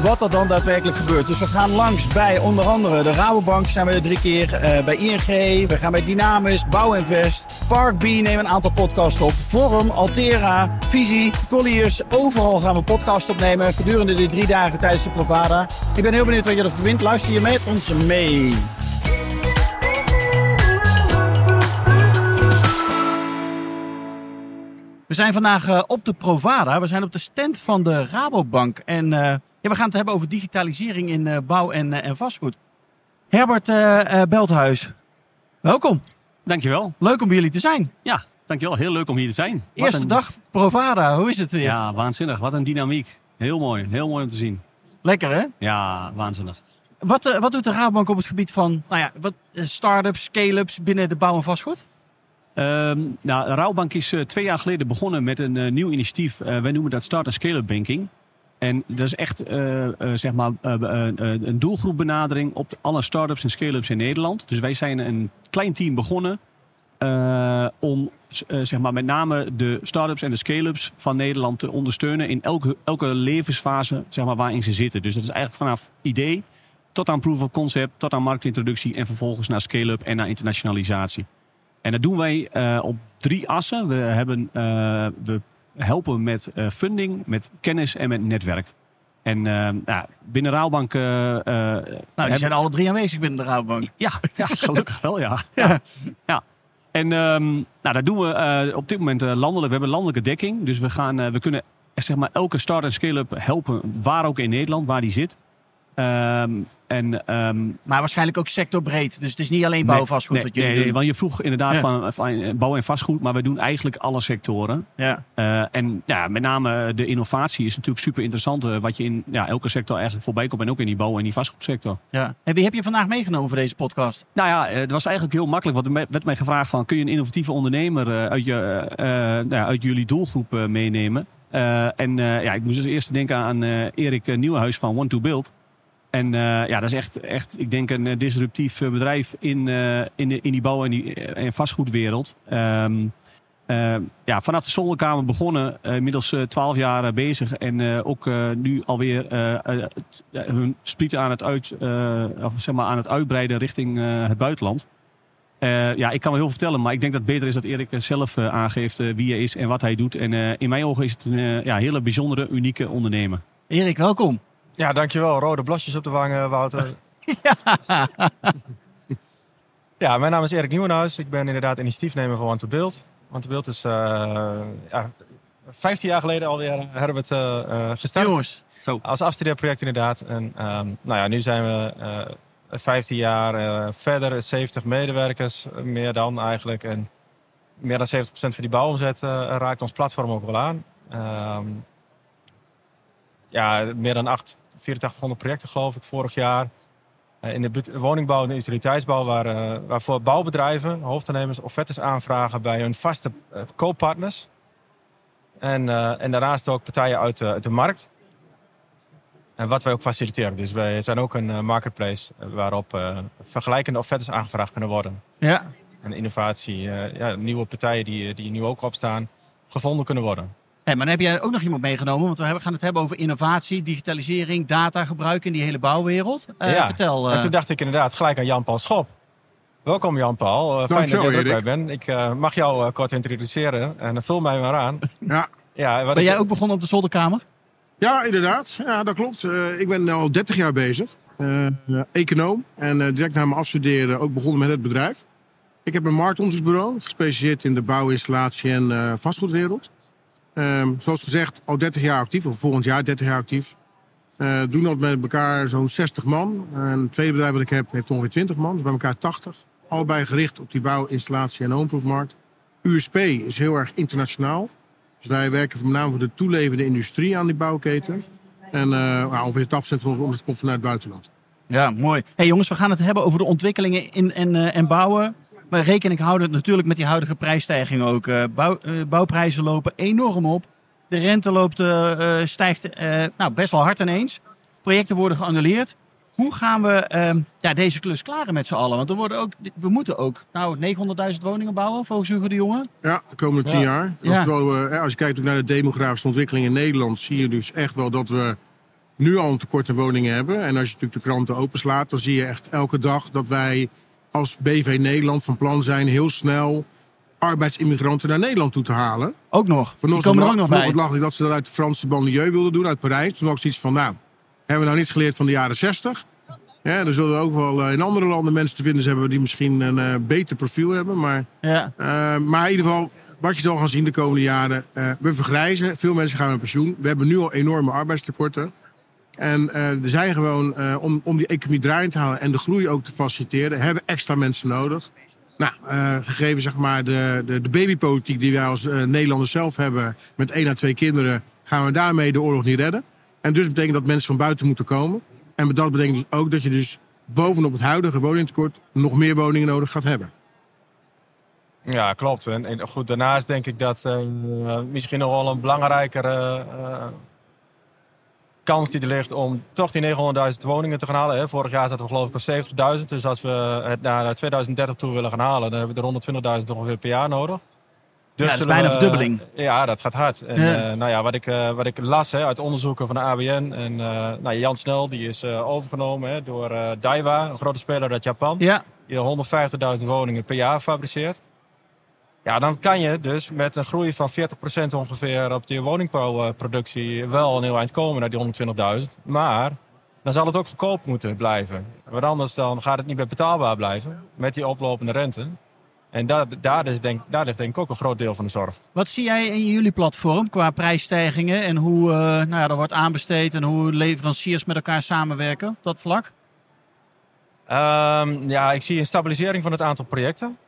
wat er dan daadwerkelijk gebeurt. Dus we gaan langs bij onder andere de Rabobank zijn we er drie keer. eh, bij ING, we gaan bij Dynamis, Bouwinvest, Park B nemen een aantal podcasts op. Forum, Altera, Visie, Colliers. Overal gaan we podcasts opnemen gedurende die drie dagen tijdens de Provada. Ik ben heel benieuwd wat je ervan vindt. Luister je met ons mee. We zijn vandaag eh, op de Provada. We zijn op de stand van de Rabobank. En eh, ja, we gaan het hebben over digitalisering in eh, bouw en, eh, en vastgoed. Herbert eh, Belthuis, welkom. Dankjewel. Leuk om bij jullie te zijn. Ja, dankjewel. Heel leuk om hier te zijn. Wat Eerste een- dag Provada, hoe is het weer? Ja, waanzinnig. Wat een dynamiek. Heel mooi. Heel mooi om te zien. Lekker hè? Ja, waanzinnig. Wat, wat doet de Rabobank op het gebied van nou ja, wat, start-ups, scale-ups binnen de bouw en vastgoed? Ehm nou, Rouwbank is twee jaar geleden begonnen met een nieuw initiatief. Wij noemen dat Start- en Scale-up Banking. En dat is echt eh, eh, zeg maar, eh, een doelgroepbenadering op alle start-ups en scale-ups in Nederland. Dus wij zijn een klein team begonnen om zeg maar, met name de start-ups en de scale-ups van Nederland te ondersteunen in elke, elke levensfase zeg maar, waarin ze zitten. Dus dat is eigenlijk vanaf idee tot aan proof of concept, tot aan marktintroductie en vervolgens naar scale-up en naar internationalisatie. En dat doen wij op drie assen. We, hebben, we helpen met eh, funding, met kennis en met netwerk. En eh, nou, binnen Raalbank... eh, Nou, die hebben- zijn alle drie aanwezig binnen de Rabobank. ja, ja, gelukkig wel, ja. ja. ja. En ehm, nou, dat doen we op dit moment landelijk. We hebben landelijke dekking. Dus we, gaan, we kunnen zeg maar, elke start- en scale-up helpen, waar ook in Nederland, waar die zit. Ehm, en, ehm, Maar waarschijnlijk ook sectorbreed. Dus het is niet alleen bouw en vastgoed nee, dat jullie nee, want je vroeg inderdaad Ja. van, van bouw en vastgoed, maar we doen eigenlijk alle sectoren. Ja. Eh, en ja, met name de innovatie is natuurlijk super interessant. eh, wat je in ja, elke sector eigenlijk voorbij komt. En ook in die bouw- en die vastgoedsector. Ja. En wie heb je vandaag meegenomen voor deze podcast? Nou ja, eh, het was eigenlijk heel makkelijk. Want er werd mij gevraagd van... kun je een innovatieve ondernemer eh, uit, je, eh, eh, nou uit jullie doelgroep eh, meenemen? Eh, en eh, ja, ik moest dus eerst denken aan eh, Erik eh, Nieuwenhuis van One to Build. En eh, ja, dat is echt, echt, ik denk, een eh, disruptief eh, bedrijf in, in, de, in die bouw- en, die, en vastgoedwereld. Ehm, eh, ja, vanaf de zolderkamer begonnen, eh, inmiddels twaalf jaar eh, bezig. En ook nu alweer hun sprieten aan het, uit, of, zeg maar, aan het uitbreiden richting het buitenland. Ja, ik kan wel heel veel vertellen, maar ik denk dat het beter is dat Erik zelf aangeeft wie hij is en wat hij doet. En in mijn ogen is het een ja, hele bijzondere, unieke ondernemer. Erik, welkom. Ja, dankjewel. Rode blasjes op de wangen, Wouter. ja, mijn naam is Erik Nieuwenhuis. Ik ben inderdaad initiatiefnemer van Want to. Want to is uh, ja, 15 jaar geleden alweer uh, hebben we het uh, gestart. Jongens, zo. Als afstudeerproject inderdaad. En um, nou ja, nu zijn we uh, 15 jaar verder, 70 medewerkers, meer dan eigenlijk. En meer dan 70% van die bouwomzet raakt ons platform ook wel aan. Um, ja, meer dan 8, 8400 projecten geloof ik vorig jaar. Uh, in de woningbouw en de utiliteitsbouw, waar, uh, waarvoor bouwbedrijven, hoofdaannemers, offertes aanvragen bij hun vaste uh, kooppartners. En, en daarnaast ook partijen uit de, uit de markt. En wat wij ook faciliteren. Dus wij zijn ook een marketplace waarop vergelijkende offertes aangevraagd kunnen worden. Ja. En innovatie, ja, nieuwe partijen die, die nu ook opstaan, gevonden kunnen worden. Hey, maar dan heb jij ook nog iemand meegenomen, want we gaan het hebben over innovatie, digitalisering, datagebruik in die hele bouwwereld. Uh, ja. Vertel. Uh... En toen dacht ik inderdaad gelijk aan Jan-Paul Schop. Welkom Jan-Paul, uh, fijn dat je er bij bent. Ik uh, mag jou uh, kort introduceren en vul mij maar aan. Ja. ja ben ik... jij ook begonnen op de zolderkamer? Ja, inderdaad. Ja, dat klopt. Uh, ik ben al 30 jaar bezig. Uh, econoom. En uh, direct na mijn afstuderen ook begonnen met het bedrijf. Ik heb een marktonderzoeksbureau, gespecialiseerd in de bouw, installatie en uh, vastgoedwereld. Um, zoals gezegd, al 30 jaar actief, of volgend jaar 30 jaar actief. Uh, doen dat met elkaar zo'n 60 man. Het tweede bedrijf wat ik heb heeft ongeveer 20 man, dus bij elkaar 80. Allebei gericht op die bouw, installatie en homeproofmarkt. USP is heel erg internationaal. Dus wij werken met name voor de toelevende industrie aan die bouwketen. En uh, ongeveer 80% van onze omzet komt vanuit het buitenland. Ja, mooi. hey jongens, we gaan het hebben over de ontwikkelingen in en, en bouwen. Maar rekening houden natuurlijk met die huidige prijsstijging ook. Uh, bouw, uh, bouwprijzen lopen enorm op. De rente loopt, uh, stijgt nou, best wel hard ineens. projecten worden geannuleerd. Hoe gaan we ehm, ja, deze klus klaren met z'n allen? Want er worden ook, we moeten ook nou, 900.000 woningen bouwen, volgens Hugo de Jonge. Ja, de komende tien Ja. jaar. Ja. Eh, als je kijkt ook naar de demografische ontwikkeling in Nederland, zie je dus echt wel dat we nu al een tekort aan woningen hebben. En als je natuurlijk de kranten openslaat, dan zie je echt elke dag dat wij als BV Nederland van plan zijn heel snel arbeidsimmigranten naar Nederland toe te halen. Ook nog. Vanochtend komen er ook nog bij. lag ik dat ze dat uit de Franse banlieue wilden doen, uit Parijs. Toen had ik zoiets van, nou, hebben we nou niets geleerd van de jaren 60? Ja, er zullen ook wel eh, in andere landen mensen te vinden hebben die misschien een eh, beter profiel hebben. Maar Ja. eh, maar in ieder geval, wat je zal gaan zien de komende jaren. we vergrijzen, veel mensen gaan met pensioen. We hebben nu al enorme arbeidstekorten. En eh, er zijn gewoon, eh, om, om die economie draaiend te halen en de groei ook te faciliteren, hebben extra mensen nodig. Nou, eh, gegeven zeg maar de, de, de babypolitiek die wij als Nederlanders zelf hebben, met één à twee kinderen, gaan we daarmee de oorlog niet redden. En dus betekent dat mensen van buiten moeten komen. En dat betekent dus ook dat je dus bovenop het huidige woningtekort nog meer woningen nodig gaat hebben. Ja, klopt. En, goed, daarnaast denk ik dat misschien nog wel een belangrijkere kans die er ligt om toch die 900.000 woningen te gaan halen. Hè. Vorig jaar zaten we geloof ik op 70.000. Dus als we het naar 2030 toe willen gaan halen, dan hebben we er 120.000 ongeveer per jaar nodig. Dus dat is bijna we- verdubbeling. Ja, dat gaat hard. En, Ja. eh, nou ja, wat ik, eh, wat ik las hè, uit onderzoeken van de ABN en eh, nou, Jan Snel, die is overgenomen hè, door Daiwa, een grote speler uit Japan Ja. die 150.000 woningen per jaar fabriceert. Ja, dan kan je dus met een groei van 40% ongeveer op die woningbouwproductie wel een heel eind komen naar die 120.000. Maar dan zal het ook goedkoop moeten blijven. Want anders dan gaat het niet meer betaalbaar blijven met die oplopende rente. En daar, daar, is denk, daar ligt denk ik ook een groot deel van de zorg. Wat zie jij in jullie platform qua prijsstijgingen en hoe eh, nou ja, er wordt aanbesteed en hoe leveranciers met elkaar samenwerken op dat vlak? Ehm, ja, ik zie een stabilisering van het aantal projecten.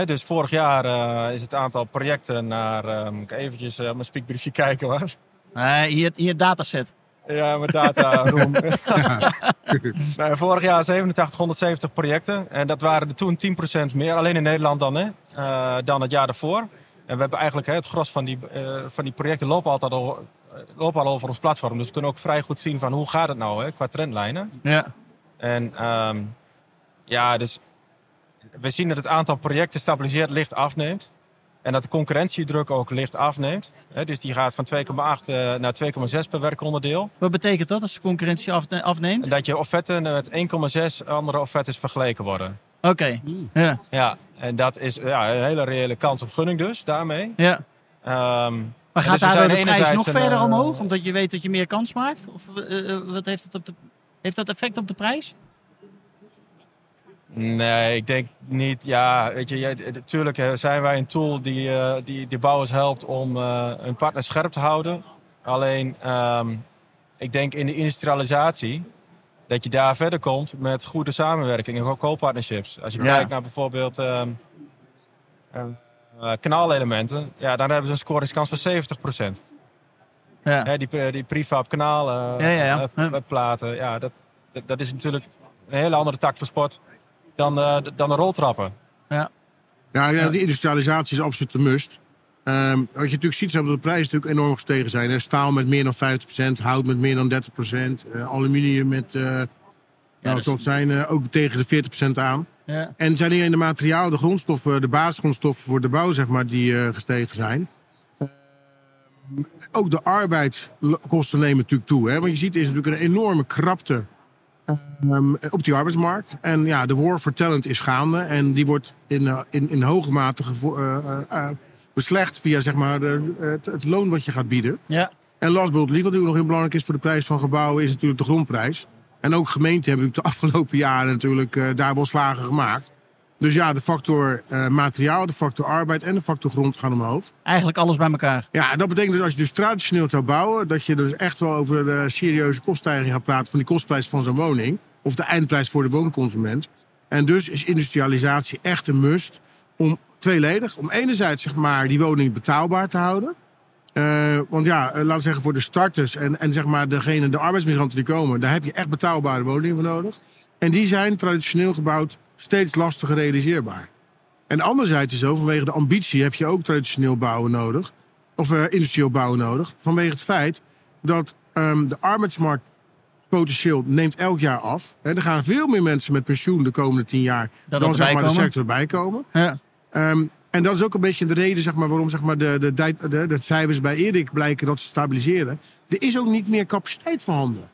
Dus vorig jaar eh, is het aantal projecten naar... eh, moet ik eventjes eh, mijn speakbriefje kijken hoor. Hier, hier dataset. Ja, mijn data room. vorig jaar 8770 projecten. En dat waren er toen 10% meer. Alleen in Nederland dan, hè, dan het jaar daarvoor. En we hebben eigenlijk hè, het gros van die, van die projecten lopen altijd al, lopen al over ons platform. Dus we kunnen ook vrij goed zien van hoe gaat het nou hè, qua trendlijnen. Ja. En ehm, ja, dus we zien dat het aantal projecten stabiliseert licht afneemt. En dat de concurrentiedruk ook licht afneemt. Hè, dus die gaat van 2,8 eh, naar 2,6 per werkonderdeel. Wat betekent dat als de concurrentie afne- afneemt? Dat je offerten met 1,6 andere offertes vergeleken worden. Oké. Ja. Ja, en dat is ja, een hele reële kans op gunning dus, daarmee. ja. Ehm, Maar dus gaat daardoor zijn de prijs nog een, verder eh, omhoog? Omdat je weet dat je meer kans maakt? Of eh, wat heeft, het op de, heeft dat effect op de prijs? Nee, ik denk niet. Ja, weet je, natuurlijk zijn wij een tool die, eh, die, die bouwers helpt om eh hun partner scherp te houden. Alleen, ehm, ik denk in de industrialisatie dat je daar verder komt met goede samenwerking en co-partnerships. Als je Ja. kijkt naar bijvoorbeeld eh, kanaalelementen, ja, dan hebben ze een scoringskans van 70%. Ja. Hè, die, die prefab kanalen, Ja, ja, ja. platen, ja, dat, dat, dat is natuurlijk een hele andere tak van sport dan, eh, dan de roltrappen. Ja, ja, die industrialisatie is absoluut een must. Ehm, wat je natuurlijk ziet, is dat de prijzen natuurlijk enorm gestegen zijn. Hè. Staal met meer dan 50%, hout met meer dan 30%, eh, aluminium met, eh nou, dus- tot zijn eh, ook tegen de 40% aan. Ja. En het zijn niet alleen de materialen, de grondstoffen, de basisgrondstoffen voor de bouw, zeg maar, die eh, gestegen zijn. Ehm, ook de arbeidskosten nemen natuurlijk toe. Hè? Want je ziet, er is natuurlijk een enorme krapte ehm, op die arbeidsmarkt. En ja, de war for talent is gaande. En die wordt in, eh, in, in hoge mate gevo- eh, eh, beslecht via zeg maar, de, het, het loon wat je gaat bieden. Ja. En last but not least, wat natuurlijk nog heel belangrijk is voor de prijs van gebouwen, is natuurlijk de grondprijs. En ook gemeenten hebben natuurlijk de afgelopen jaren natuurlijk daar wel slagen gemaakt. Dus ja, de factor eh, materiaal, de factor arbeid en de factor grond gaan omhoog. Eigenlijk alles bij elkaar. Ja, en dat betekent dus als je dus traditioneel zou bouwen, dat je dus echt wel over de serieuze koststijging gaat praten van die kostprijs van zo'n woning. Of de eindprijs voor de woonconsument. En dus is industrialisatie echt een must om tweeledig. Om enerzijds zeg maar die woning betaalbaar te houden. Eh, want ja, eh, laten we zeggen voor de starters en, en zeg maar degene, de arbeidsmigranten die komen, daar heb je echt betaalbare woningen voor nodig. En die zijn traditioneel gebouwd steeds lastiger realiseerbaar. En anderzijds is zo, vanwege de ambitie heb je ook traditioneel bouwen nodig. Of eh, industrieel bouwen nodig. Vanwege het feit dat ehm, de arbeidsmarkt potentieel neemt elk jaar af. Er gaan veel meer mensen met pensioen de komende tien jaar Dat dan zeg maar, de bijkomen. sector erbij komen. Ja. Ehm, en dat is ook een beetje de reden zeg maar, waarom zeg maar, de, de, de, de, de cijfers bij Erik blijken dat ze stabiliseren. Er is ook niet meer capaciteit voorhanden.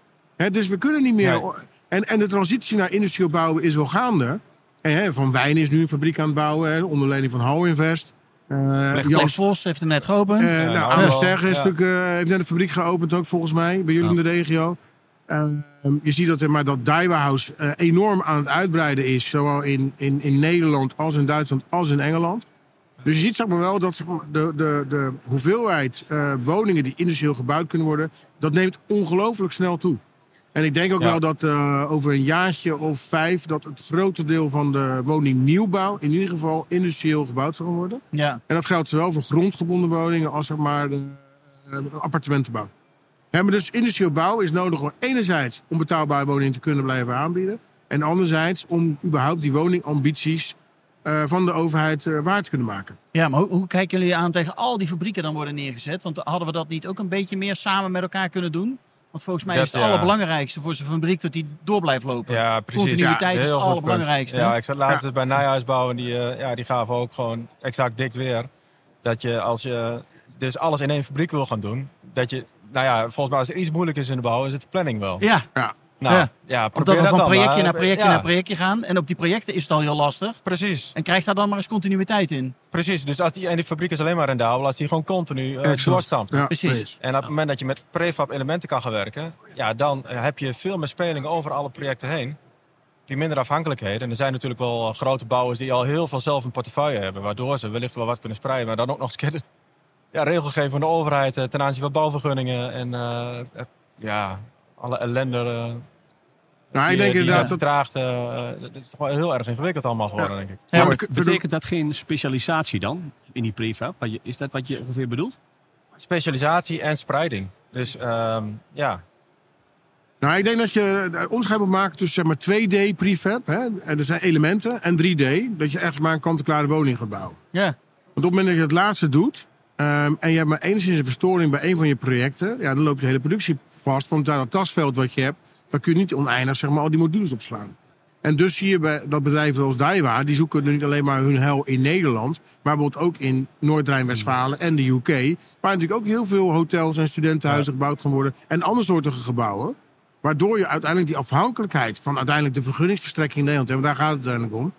Dus we kunnen niet meer. Nee. En, en de transitie naar industrieel bouwen is wel gaande. En, hè, van Wijn is nu een fabriek aan het bouwen, onder leiding van Hou Invest. Eh, Jan- Vos heeft hem net geopend. eh Ja, nou, nou, Anne Sterger is ja. natuurlijk, eh, heeft net een fabriek geopend ook volgens mij, bij jullie Ja. in de regio. Ehm, je ziet dat, maar dat Daiwa House eh, enorm aan het uitbreiden is, zowel in, in, in Nederland als in Duitsland als in Engeland. Dus je ziet zeg maar wel dat de, de, de hoeveelheid eh, woningen die industrieel gebouwd kunnen worden, dat neemt ongelooflijk snel toe. En ik denk ook Ja. wel dat eh, over een jaartje of vijf, dat het grote deel van de woningnieuwbouw in ieder geval industrieel gebouwd zal worden. Ja. En dat geldt zowel voor grondgebonden woningen als zeg maar de eh, appartementenbouw. Maar dus industrieel bouw is nodig om enerzijds om betaalbare woningen te kunnen blijven aanbieden. En anderzijds om überhaupt die woningambities eh, van de overheid waar te kunnen maken. Ja, maar hoe, hoe kijken jullie aan tegen al die fabrieken dan worden neergezet? Want hadden we dat niet ook een beetje meer samen met elkaar kunnen doen? Want volgens mij Dat, is het ja. allerbelangrijkste voor zo'n fabriek dat die door blijft lopen. Ja, precies. Continuïteit Ja, is heel het allerbelangrijkste. Ja, ik zat laatst bij Nijhuisbouw en die, eh, ja, die gaven ook gewoon exact dik weer. Dat je als je dus alles in één fabriek wil gaan doen, dat je, nou ja, volgens mij als er iets moeilijk is in de bouw, is het de planning wel. Ja, Ja, Nou, Ja. ja, probeer omdat we dat van projectje naar projectje Ja, naar projectje gaan. En op die projecten is het al heel lastig. Precies, En krijgt daar dan maar eens continuïteit in. precies. Dus als die, en die fabriek is alleen maar rendabel als die gewoon continu eh, Exact. doorstampt. Ja, Precies. En op het moment dat je met prefab elementen kan gaan werken, ja, dan eh, heb je veel meer speling over alle projecten heen. Die minder afhankelijkheden. En er zijn natuurlijk wel eh, grote bouwers die al heel veel zelf een portefeuille hebben, waardoor ze wellicht wel wat kunnen spreiden, maar dan ook nog eens ja, regelgeving van de overheid ten aanzien van bouwvergunningen en ja, alle ellende. eh, Nou, ik die, denk die inderdaad dat vertraagt. eh, eh, dat is toch wel heel erg ingewikkeld allemaal geworden, denk ik. Ja, maar Betekent dat geen specialisatie dan in die prefab? Is dat wat je ongeveer bedoelt? Specialisatie en spreiding. Dus ehm, ja, Nou, ik denk dat je onderscheid moet maken tussen zeg maar, 2D prefab, hè, en er zijn elementen, en 3D. Dat je echt maar een kant-en-klare woning gaat bouwen. Ja, Want op het moment dat je het laatste doet, ehm, en je hebt maar enigszins een verstoring bij een van je projecten, ja, dan loop je de hele productie vast. Want daar dat tasveld wat je hebt, dan kun je niet oneindig zeg maar, al die modules opslaan. En dus zie je bij dat bedrijven als Daiwa, die zoeken nu niet alleen maar hun hel in Nederland, maar bijvoorbeeld ook in Noord-Rijn-Westfalen en de UK. Waar natuurlijk ook heel veel hotels en studentenhuizen gebouwd gaan worden en andersoortige gebouwen. Waardoor je uiteindelijk die afhankelijkheid van uiteindelijk de vergunningsverstrekking in Nederland, want daar gaat het uiteindelijk om.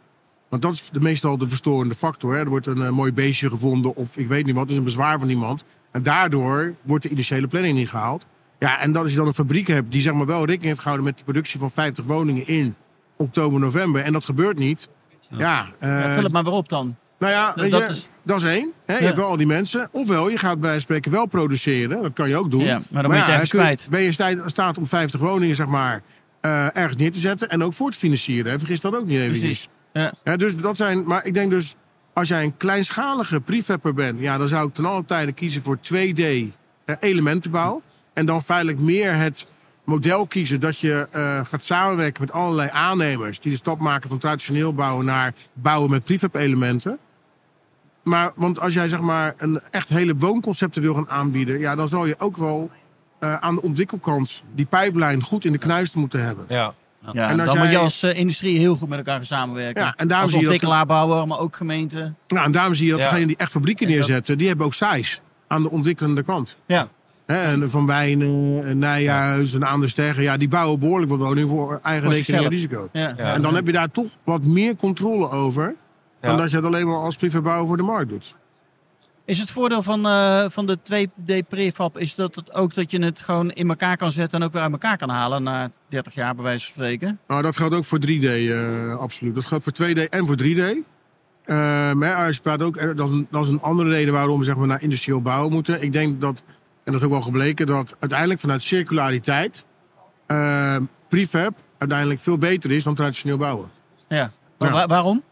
Want dat is de, meestal de verstorende factor. Hè. Er wordt een eh, mooi beestje gevonden of ik weet niet wat, is een bezwaar van iemand. En daardoor wordt de initiële planning niet gehaald. Ja, en dat als je dan een fabriek hebt die zeg maar wel rekening heeft gehouden met de productie van 50 woningen in oktober, november. En dat gebeurt niet. Ja, eh, vul het maar weer op dan. nou ja, dat je, is- dat is één. Hè? Je Ja. hebt wel al die mensen. Ofwel, je gaat bij spreken wel produceren. Dat kan je ook doen. Ja, maar dan moet je het ergens kun je- kwijt. Ben je in sta- staat om 50 woningen zeg maar, eh, ergens neer te zetten. En ook voor te financieren. Hè? Vergis dat ook niet even. Precies. Ja. Ja, dus dat zijn, maar ik denk dus, als jij een kleinschalige prefabber bent, ja, dan zou ik ten alle tijde kiezen voor 2D eh, elementenbouw. En dan feitelijk meer het model kiezen dat je eh, gaat samenwerken met allerlei aannemers die de stap maken van traditioneel bouwen naar bouwen met prefab elementen. Maar, want als jij zeg maar een echt hele woonconcepten wil gaan aanbieden, ja, dan zal je ook wel eh, aan de ontwikkelkant die pijplijn goed in de knuisten moeten hebben. ja. Ja, En dan als moet je jij- als eh, industrie heel goed met elkaar gaan samenwerken. Ja, en daarom als zie je dat- ontwikkelaar, bouwer, maar ook gemeente. Nou, en daarom zie je dat Ja. degenen die echt fabrieken En dat- neerzetten, die hebben ook size aan de ontwikkelende kant. Ja, Hè, en van Wijnen, en Nijhuis en Aan de Sterren, ja, die bouwen behoorlijk wat woningen voor eigen rekening en risico. ja. Ja. En dan heb je daar toch wat meer controle over, dan Ja. dat je het alleen maar als privébouwer voor de markt doet. Is het voordeel van, eh, van de 2D prefab is dat het ook dat je het gewoon in elkaar kan zetten en ook weer uit elkaar kan halen na 30 jaar bij wijze van spreken? Nou, dat geldt ook voor 3D, eh, absoluut. Dat geldt voor 2D en voor 3D. Eh, maar als je praat ook, dat is, een, dat is een andere reden waarom we zeg maar, naar industrieel bouwen moeten. Ik denk dat, en dat is ook wel gebleken, dat uiteindelijk vanuit circulariteit prefab uiteindelijk veel beter is dan traditioneel bouwen. Ja. Maar Ja. wa- waarom?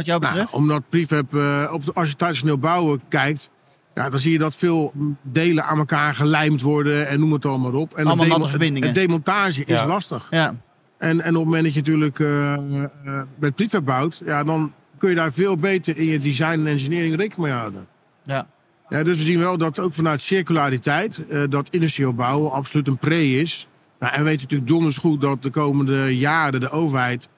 Wat jou Nou, betreft? omdat prefab, eh, op de, als je traditioneel bouwen kijkt, ja, dan zie je dat veel delen aan elkaar gelijmd worden en noem het allemaal op. En Allemaal natte verbindingen. Het demontage is lastig. ja. En, en op het moment dat je natuurlijk eh, eh, met prefab bouwt, ja, dan kun je daar veel beter in je design en engineering rekening mee houden. Ja. Ja, dus we zien wel dat ook vanuit circulariteit, eh, dat industrieel bouwen absoluut een pre is Nou, en we weten natuurlijk donders goed dat de komende jaren de overheid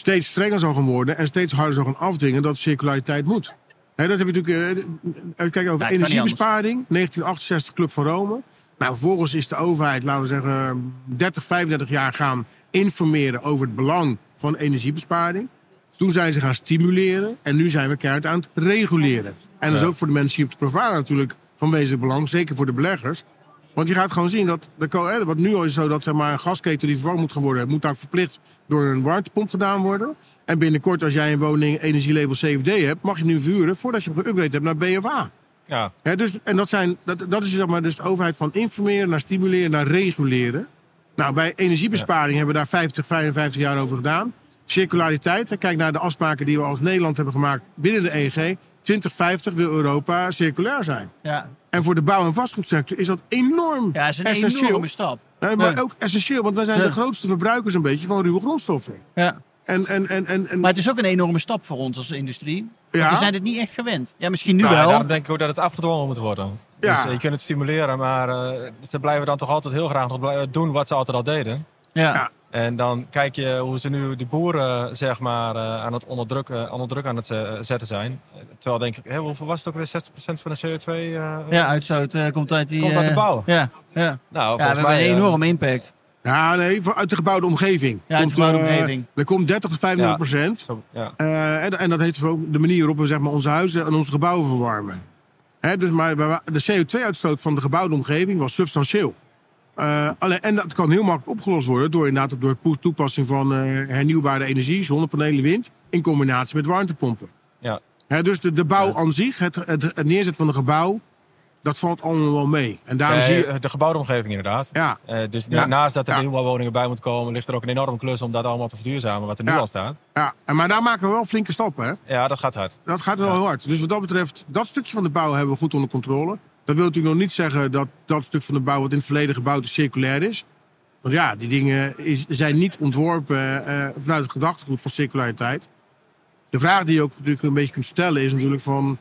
steeds strenger zal gaan worden en steeds harder zal gaan afdwingen dat circulariteit moet. Dat heb je natuurlijk. eh, eh, kijk over energiebesparing, 1968 Club van Rome. Nou, vervolgens is de overheid, laten we zeggen, 30, 35 jaar gaan informeren over het belang van energiebesparing. Toen zijn ze gaan stimuleren en nu zijn we keihard aan het reguleren. En dat is ook voor de mensen hier op de Provada natuurlijk van wezenlijk belang, zeker voor de beleggers. Want je gaat gewoon zien dat, de, wat nu al is zo dat zeg maar, een gasketen die vervangen moet gaan worden, moet daar verplicht door een warmtepomp gedaan worden. En binnenkort, als jij een woning energielabel CFD hebt, mag je nu verhuren voordat je hem geüpgrade hebt naar B of A. Ja, dus, en dat, zijn, dat, dat is zeg maar, dus de overheid van informeren naar stimuleren naar reguleren. Nou, bij energiebesparing hebben we daar 50, 55 jaar over gedaan. Circulariteit, kijk naar de afspraken die we als Nederland hebben gemaakt binnen de EG. 2050 wil Europa circulair zijn. Ja, En voor de bouw- en vastgoedsector is dat enorm ja dat is een essentieel. enorme stap. Nee, maar Ja. ook essentieel, want wij zijn Ja. de grootste verbruikers een beetje van ruwe grondstoffen. Ja. En, en, en, en, en Maar het is ook een enorme stap voor ons als industrie. Want Ja. we zijn het niet echt gewend. Ja, misschien nu Nou, wel. daarom denk ik ook dat het afgedwongen moet worden. Ja. Dus eh, je kunt het stimuleren, maar eh, ze blijven dan toch altijd heel graag nog doen wat ze altijd al deden. Ja. Ja. En dan kijk je hoe ze nu de boeren zeg maar, eh, aan het onderdrukken, onder druk aan het eh, zetten zijn. Terwijl denk ik, hè, hoeveel was het ook weer? 60% van de CO2? eh, Ja, uitstoot komt uit die... Komt uit de bouw. Ja, ja. Nou, ja we volgens hebben mij, een enorme impact. ja, nee, uit de gebouwde omgeving. Ja, uit de gebouwde omgeving. er komt 30 tot 35 procent. ja. Eh, en, en dat heeft ook de manier waarop we zeg maar, onze huizen en onze gebouwen verwarmen. Hè, dus maar de CO2-uitstoot van de gebouwde omgeving was substantieel. Eh, alleen, en dat kan heel makkelijk opgelost worden door inderdaad door toepassing van eh, hernieuwbare energie, zonnepanelen, wind, in combinatie met warmtepompen. Ja. Hè, dus de, de bouw aan zich, het, het, het neerzetten van een gebouw, dat valt allemaal wel mee. En daarom zie je, de gebouwde omgeving inderdaad. ja, Eh, dus Ja. naast dat er Ja. nieuwbouwwoningen bij moeten komen, ligt er ook een enorme klus om dat allemaal te verduurzamen, wat er nu al staat. ja, en maar daar maken we wel flinke stappen. Hè? Ja, dat gaat hard. Dat gaat wel heel hard. Dus wat dat betreft, dat stukje van de bouw hebben we goed onder controle. Dat wil natuurlijk nog niet zeggen dat dat stuk van de bouw wat in het verleden gebouwd is circulair is. Want ja, die dingen is, zijn niet ontworpen eh, vanuit het gedachtegoed van circulariteit. De vraag die je ook natuurlijk een beetje kunt stellen is natuurlijk van...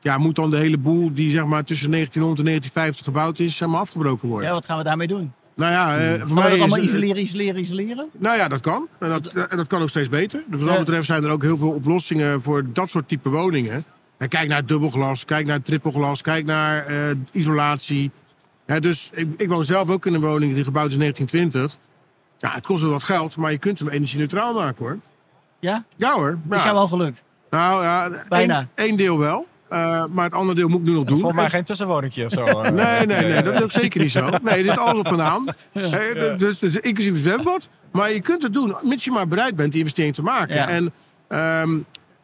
Ja, moet dan de hele boel die zeg maar tussen 1900 en 1950 gebouwd is, zeg maar afgebroken worden? Ja, wat gaan we daarmee doen? Nou ja, eh, voor Gaan we mij dat is allemaal isoleren, isoleren, isoleren? nou ja, dat kan. En dat, en dat kan ook steeds beter. Dus wat dat betreft zijn er ook heel veel oplossingen voor dat soort type woningen. En kijk naar dubbelglas, kijk naar trippelglas, kijk naar eh, isolatie. Ja, dus ik, ik woon zelf ook in een woning die gebouwd is in 1920. Ja, het kost wel wat geld, maar je kunt hem energie-neutraal maken hoor. Ja? Ja hoor. Dat is Ja. jou wel gelukt. Nou ja, Bijna. één- één deel wel. Eh, maar het andere deel moet ik nu nog doen. Volgens mij geen tussenwoningje of zo. eh. Nee, nee, nee, dat is ook zeker niet zo. Nee, dit is alles op een naam. Hè, Dus, dus inclusief het zwembad. Maar je kunt het doen, mits je maar bereid bent die investering te maken. Ja. En ehm,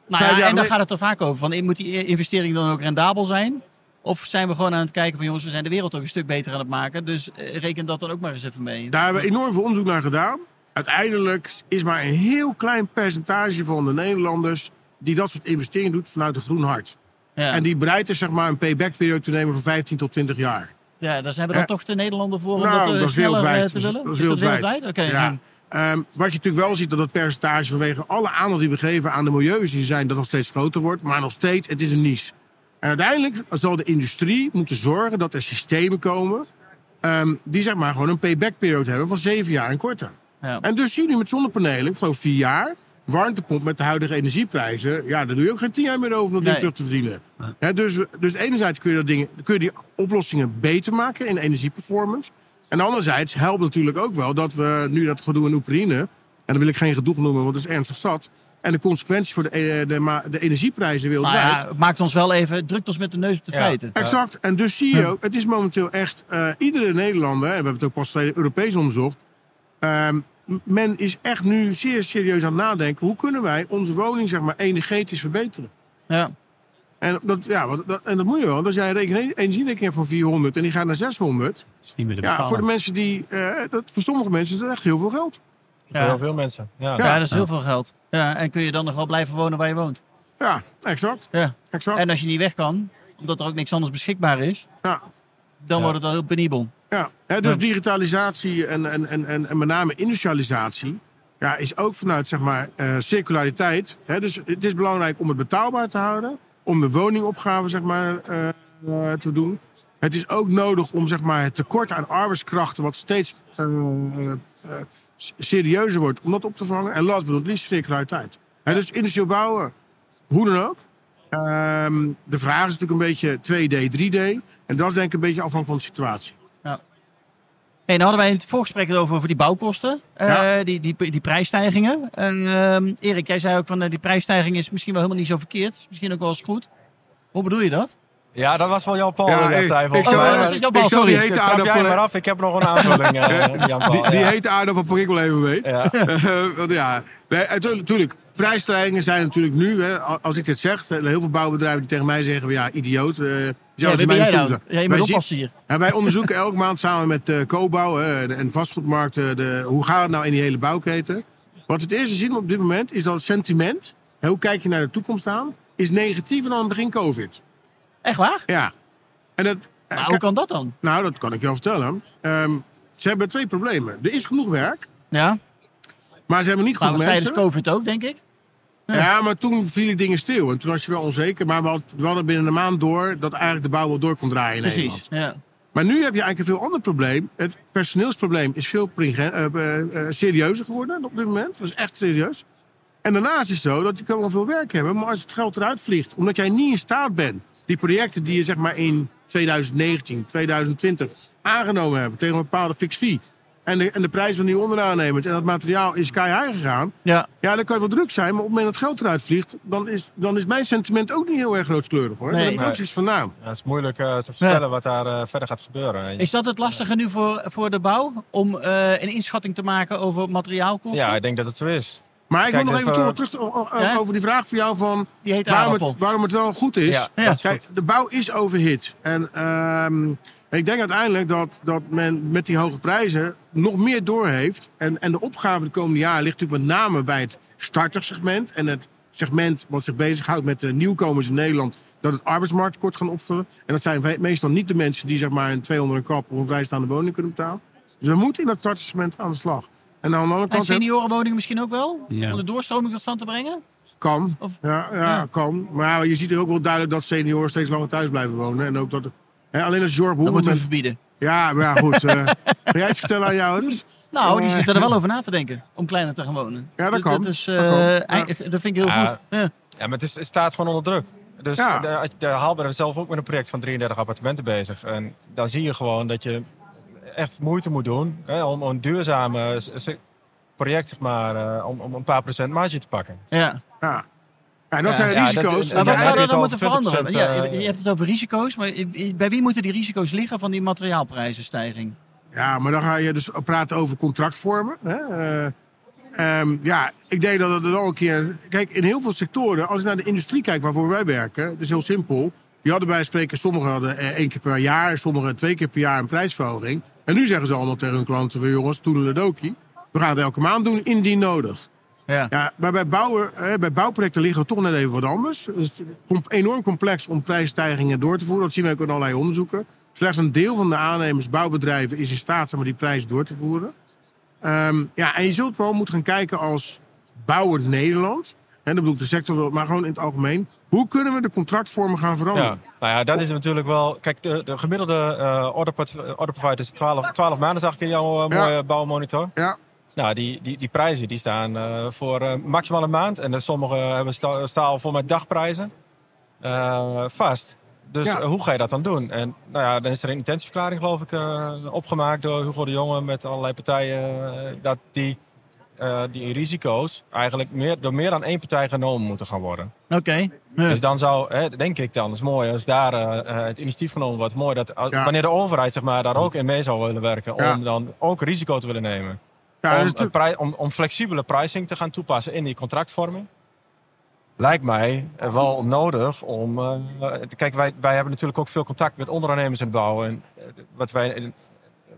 Nou ja, en geleden- gaat het er vaak over. Van, moet die investering dan ook rendabel zijn? Of zijn we gewoon aan het kijken van jongens, we zijn de wereld ook een stuk beter aan het maken. Dus eh, reken dat dan ook maar eens even mee. daar hebben we enorm veel onderzoek naar gedaan. Uiteindelijk is maar een heel klein percentage van de Nederlanders die dat soort investeringen doet vanuit een groen hart. Ja, En die bereid is zeg maar een payback-periode te nemen van 15 tot 20 jaar. Ja daar zijn we dan toch de Nederlander voor om Nou, dat, eh, dat sneller eh, te willen? dat is dat wereldwijd. Oké. Ehm, wat je natuurlijk wel ziet, dat dat percentage vanwege alle aandacht die we geven aan de milieus die zijn, dat nog steeds groter wordt. Maar nog steeds, het is een niche. En uiteindelijk zal de industrie moeten zorgen dat er systemen komen ehm, die zeg maar gewoon een payback-periode hebben van zeven jaar en korter. Ja. En dus zie je nu met zonnepanelen, ik geloof vier jaar, warmtepomp met de huidige energieprijzen, ja, daar doe je ook geen tien jaar meer over om dat ding terug te verdienen. Hè, dus, dus enerzijds kun je, dat ding, kun je die oplossingen beter maken in energieperformance. En anderzijds helpt natuurlijk ook wel dat we nu dat gedoe in Oekraïne, en dan wil ik geen gedoe noemen, want het is ernstig zat, en de consequenties voor de, eh, de, de energieprijzen Nou wereldwijd. ja, het maakt ons wel even, het drukt ons met de neus op de Ja. feiten. Exact. En dus zie je ook, het is momenteel echt, eh, iedere Nederlander, en we hebben het ook pas Europees onderzocht, ehm, men is echt nu zeer serieus aan het nadenken, hoe kunnen wij onze woning zeg maar energetisch verbeteren? Ja. En dat, ja, wat- dat, en dat moet je wel. want Als jij een rekening- energierekening hebt van 400 en die gaat naar 600. Dat is niet meer te Ja, voor de mensen die, eh, dat, voor sommige mensen is dat echt heel veel geld. Voor heel veel mensen. Ja. Ja, dat is heel veel geld. Ja, en kun je dan nog wel blijven wonen waar je woont. Ja, exact. Ja. exact. En als je niet weg kan, omdat er ook niks anders beschikbaar is, ja. dan Ja. wordt het wel heel penibel. Ja, hè, dus digitalisatie en, en, en, en, en met name industrialisatie ja, is ook vanuit zeg maar, eh, circulariteit. Hè, dus het is belangrijk om het betaalbaar te houden, om de woningopgave zeg maar, eh, eh, te doen. Het is ook nodig om zeg maar, het tekort aan arbeidskrachten, wat steeds serieuzer wordt, om dat op te vangen. En last but not least, circulariteit. En dus industrieel bouwen, hoe dan ook. Ehm, de vraag is natuurlijk een beetje 2D, 3D. En dat is denk ik een beetje afhankelijk van de situatie. Hey, nou hadden wij in het voorgesprek het over, over die bouwkosten, eh, Ja. die, die, die prijsstijgingen. En ehm, Erik, jij zei ook van eh, die prijsstijging is misschien wel helemaal niet zo verkeerd. Is misschien ook wel eens goed. Hoe bedoel je dat? Ja, dat was wel Jan Paul Ja, die dat ik- zei. ik volgens zou- mij. Oh, Maar Paul, ik zal sorry. die hete aardappelen... maar af, ik heb nog een aanvulling, eh, Jan Paul. Die, die ja. hete aardappel pak ik wel even mee. Ja. Eh, want ja, natuurlijk. Prijsstijgingen zijn natuurlijk nu, hè, als ik dit zeg, heel veel bouwbedrijven die tegen mij zeggen: ja, idioot. Ja, ben mijn jij dan? Ja, je zien- oppassen hier. en wij onderzoeken elke maand samen met eh Cobouw hè, en, en vastgoedmarkt de, hoe gaat het nou in die hele bouwketen. Wat we het eerste zien op dit moment is dat het sentiment, hè, hoe kijk je naar de toekomst aan, is negatiever dan begin COVID. Echt waar? Ja. En dat, Maar hoe kan dat dan? nou, dat kan ik je wel vertellen. Ehm, ze hebben twee problemen. Er is genoeg werk, Ja, maar ze hebben niet maar genoeg was tijdens mensen. COVID ook, denk ik. Ja, maar toen vielen dingen stil. En toen was je wel onzeker. Maar we had- we hadden binnen een maand door dat eigenlijk de bouw wel door kon draaien in Precies. Nederland. Ja. Maar nu heb je eigenlijk een veel ander probleem. Het personeelsprobleem is veel eh, eh, eh, serieuzer geworden op dit moment. Dat is echt serieus. En daarnaast is het zo dat je kan wel veel werk hebben. Maar als het geld eruit vliegt, omdat jij niet in staat bent... die projecten die je zeg maar in 2019, 2020 aangenomen hebt... tegen een bepaalde fix fee... En de, en de prijs van die onderaannemers en dat materiaal is sky high gegaan. ja. Ja, dan kan je wel druk zijn, maar op het moment dat het geld eruit vliegt, dan is, dan is mijn sentiment ook niet heel erg rooskleurig hoor. Nee. Dan heb ik ook Nee. zoiets van, nou, Ja, het is moeilijk eh, te voorspellen wat daar eh, verder gaat gebeuren. Is dat het lastige nu voor, voor de bouw? Om eh, een inschatting te maken over materiaalkosten? Ja, ik denk dat het zo is. Maar ik Kijk, wil nog even even- terug, Ja? over die vraag voor jou van Die heet waarom het, waarom het wel goed is. Ja, is Kijk, goed. de bouw is overhit. En ehm, ik denk uiteindelijk dat, dat men met die hoge prijzen nog meer doorheeft. En, en de opgave de komende jaren ligt natuurlijk met name bij het startersegment. En het segment wat zich bezighoudt met de nieuwkomers in Nederland. Dat het arbeidsmarktkort gaan opvullen. En dat zijn we- meestal niet de mensen die zeg maar een 200 een kap of een vrijstaande woning kunnen betalen. Dus we moeten in dat startersegment aan de slag. En aan de andere En kant seniorenwoningen misschien ook wel? Ja. Om de doorstroming tot stand te brengen? Kan. Of- ja, ja, Ja. kan. Maar je ziet er ook wel duidelijk dat senioren steeds langer thuis blijven wonen. En ook dat... Alleen als Jorg Dat moeten we verbieden. Ja, maar ja, goed. eh ga jij iets vertellen aan jou? Dus? Nou, die Eh, zitten er wel over na te denken. Om kleiner te gaan wonen. Ja, dat kan. Dat, is, Dat eh, kan. Ja. eigen- dat vind ik heel Ja. goed. Ja. Ja, maar het, is, het staat gewoon onder druk. Dus Ja. de, Haalbaar is zelf ook met een project van 33 appartementen bezig. En dan zie je gewoon dat je echt moeite moet doen hè, om, om een duurzame project, zeg maar, eh, om, om een paar procent marge te pakken. Ja. Ja. Ja, dat Ja, zijn ja, dat- risico's. en Maar wat dan zou heb je er het dan moeten veranderen? 20%, Ja, eh, je hebt het over risico's, maar bij wie moeten die risico's liggen van die materiaalprijzenstijging? Ja, maar dan ga je dus praten over contractvormen. Hè? Eh, ehm, ja, ik denk dat het er wel een keer... Kijk, in heel veel sectoren, als ik naar de industrie kijk waarvoor wij werken... Het is heel simpel. Die hadden bij spreken, sommigen hadden eh, één keer per jaar... sommigen twee keer per jaar een prijsverhoging. En nu zeggen ze allemaal tegen hun klanten... "Van, jongens, toedeledokie. We gaan het elke maand doen, indien nodig. Ja. Ja, maar bij, bouwen, bij bouwprojecten liggen we toch net even wat anders. Het is enorm complex om prijsstijgingen door te voeren. Dat zien we ook in allerlei onderzoeken. Slechts een deel van de aannemers, bouwbedrijven, is in staat maar, die prijs door te voeren. Ehm, ja, en je zult wel moeten gaan kijken als bouwend Nederland. En dat bedoelt de sector, maar gewoon in het algemeen. Hoe kunnen we de contractvormen gaan Ja, veranderen? nou ja, dat is natuurlijk wel. Kijk, de, de gemiddelde eh order, order provider is 12, 12 maanden, zag ik in jouw eh, Ja. mooie bouwmonitor. Ja, Nou, die, die, die prijzen die staan eh, voor eh, maximaal een maand. En de sommige hebben sta, staal vol met dagprijzen eh, vast. Dus Ja. eh, hoe ga je dat dan doen? En nou ja, dan is er een intentieverklaring, geloof ik, eh, opgemaakt door Hugo de Jonge met allerlei partijen. eh, dat die, eh, die risico's eigenlijk meer, door meer dan één partij genomen moeten gaan worden. Oké. Ja. Dus dan zou, hè, denk ik dan, is mooi als daar eh, eh, het initiatief genomen wordt. Mooi dat wanneer de overheid zeg maar, daar ook in mee zou willen werken. Om dan ook risico te willen nemen. Ja om, prij- om, om flexibele pricing te gaan toepassen in die contractvorming. Lijkt mij wel nodig om. eh, kijk, wij, wij hebben natuurlijk ook veel contact met ondernemers in bouw. En eh, wat wij,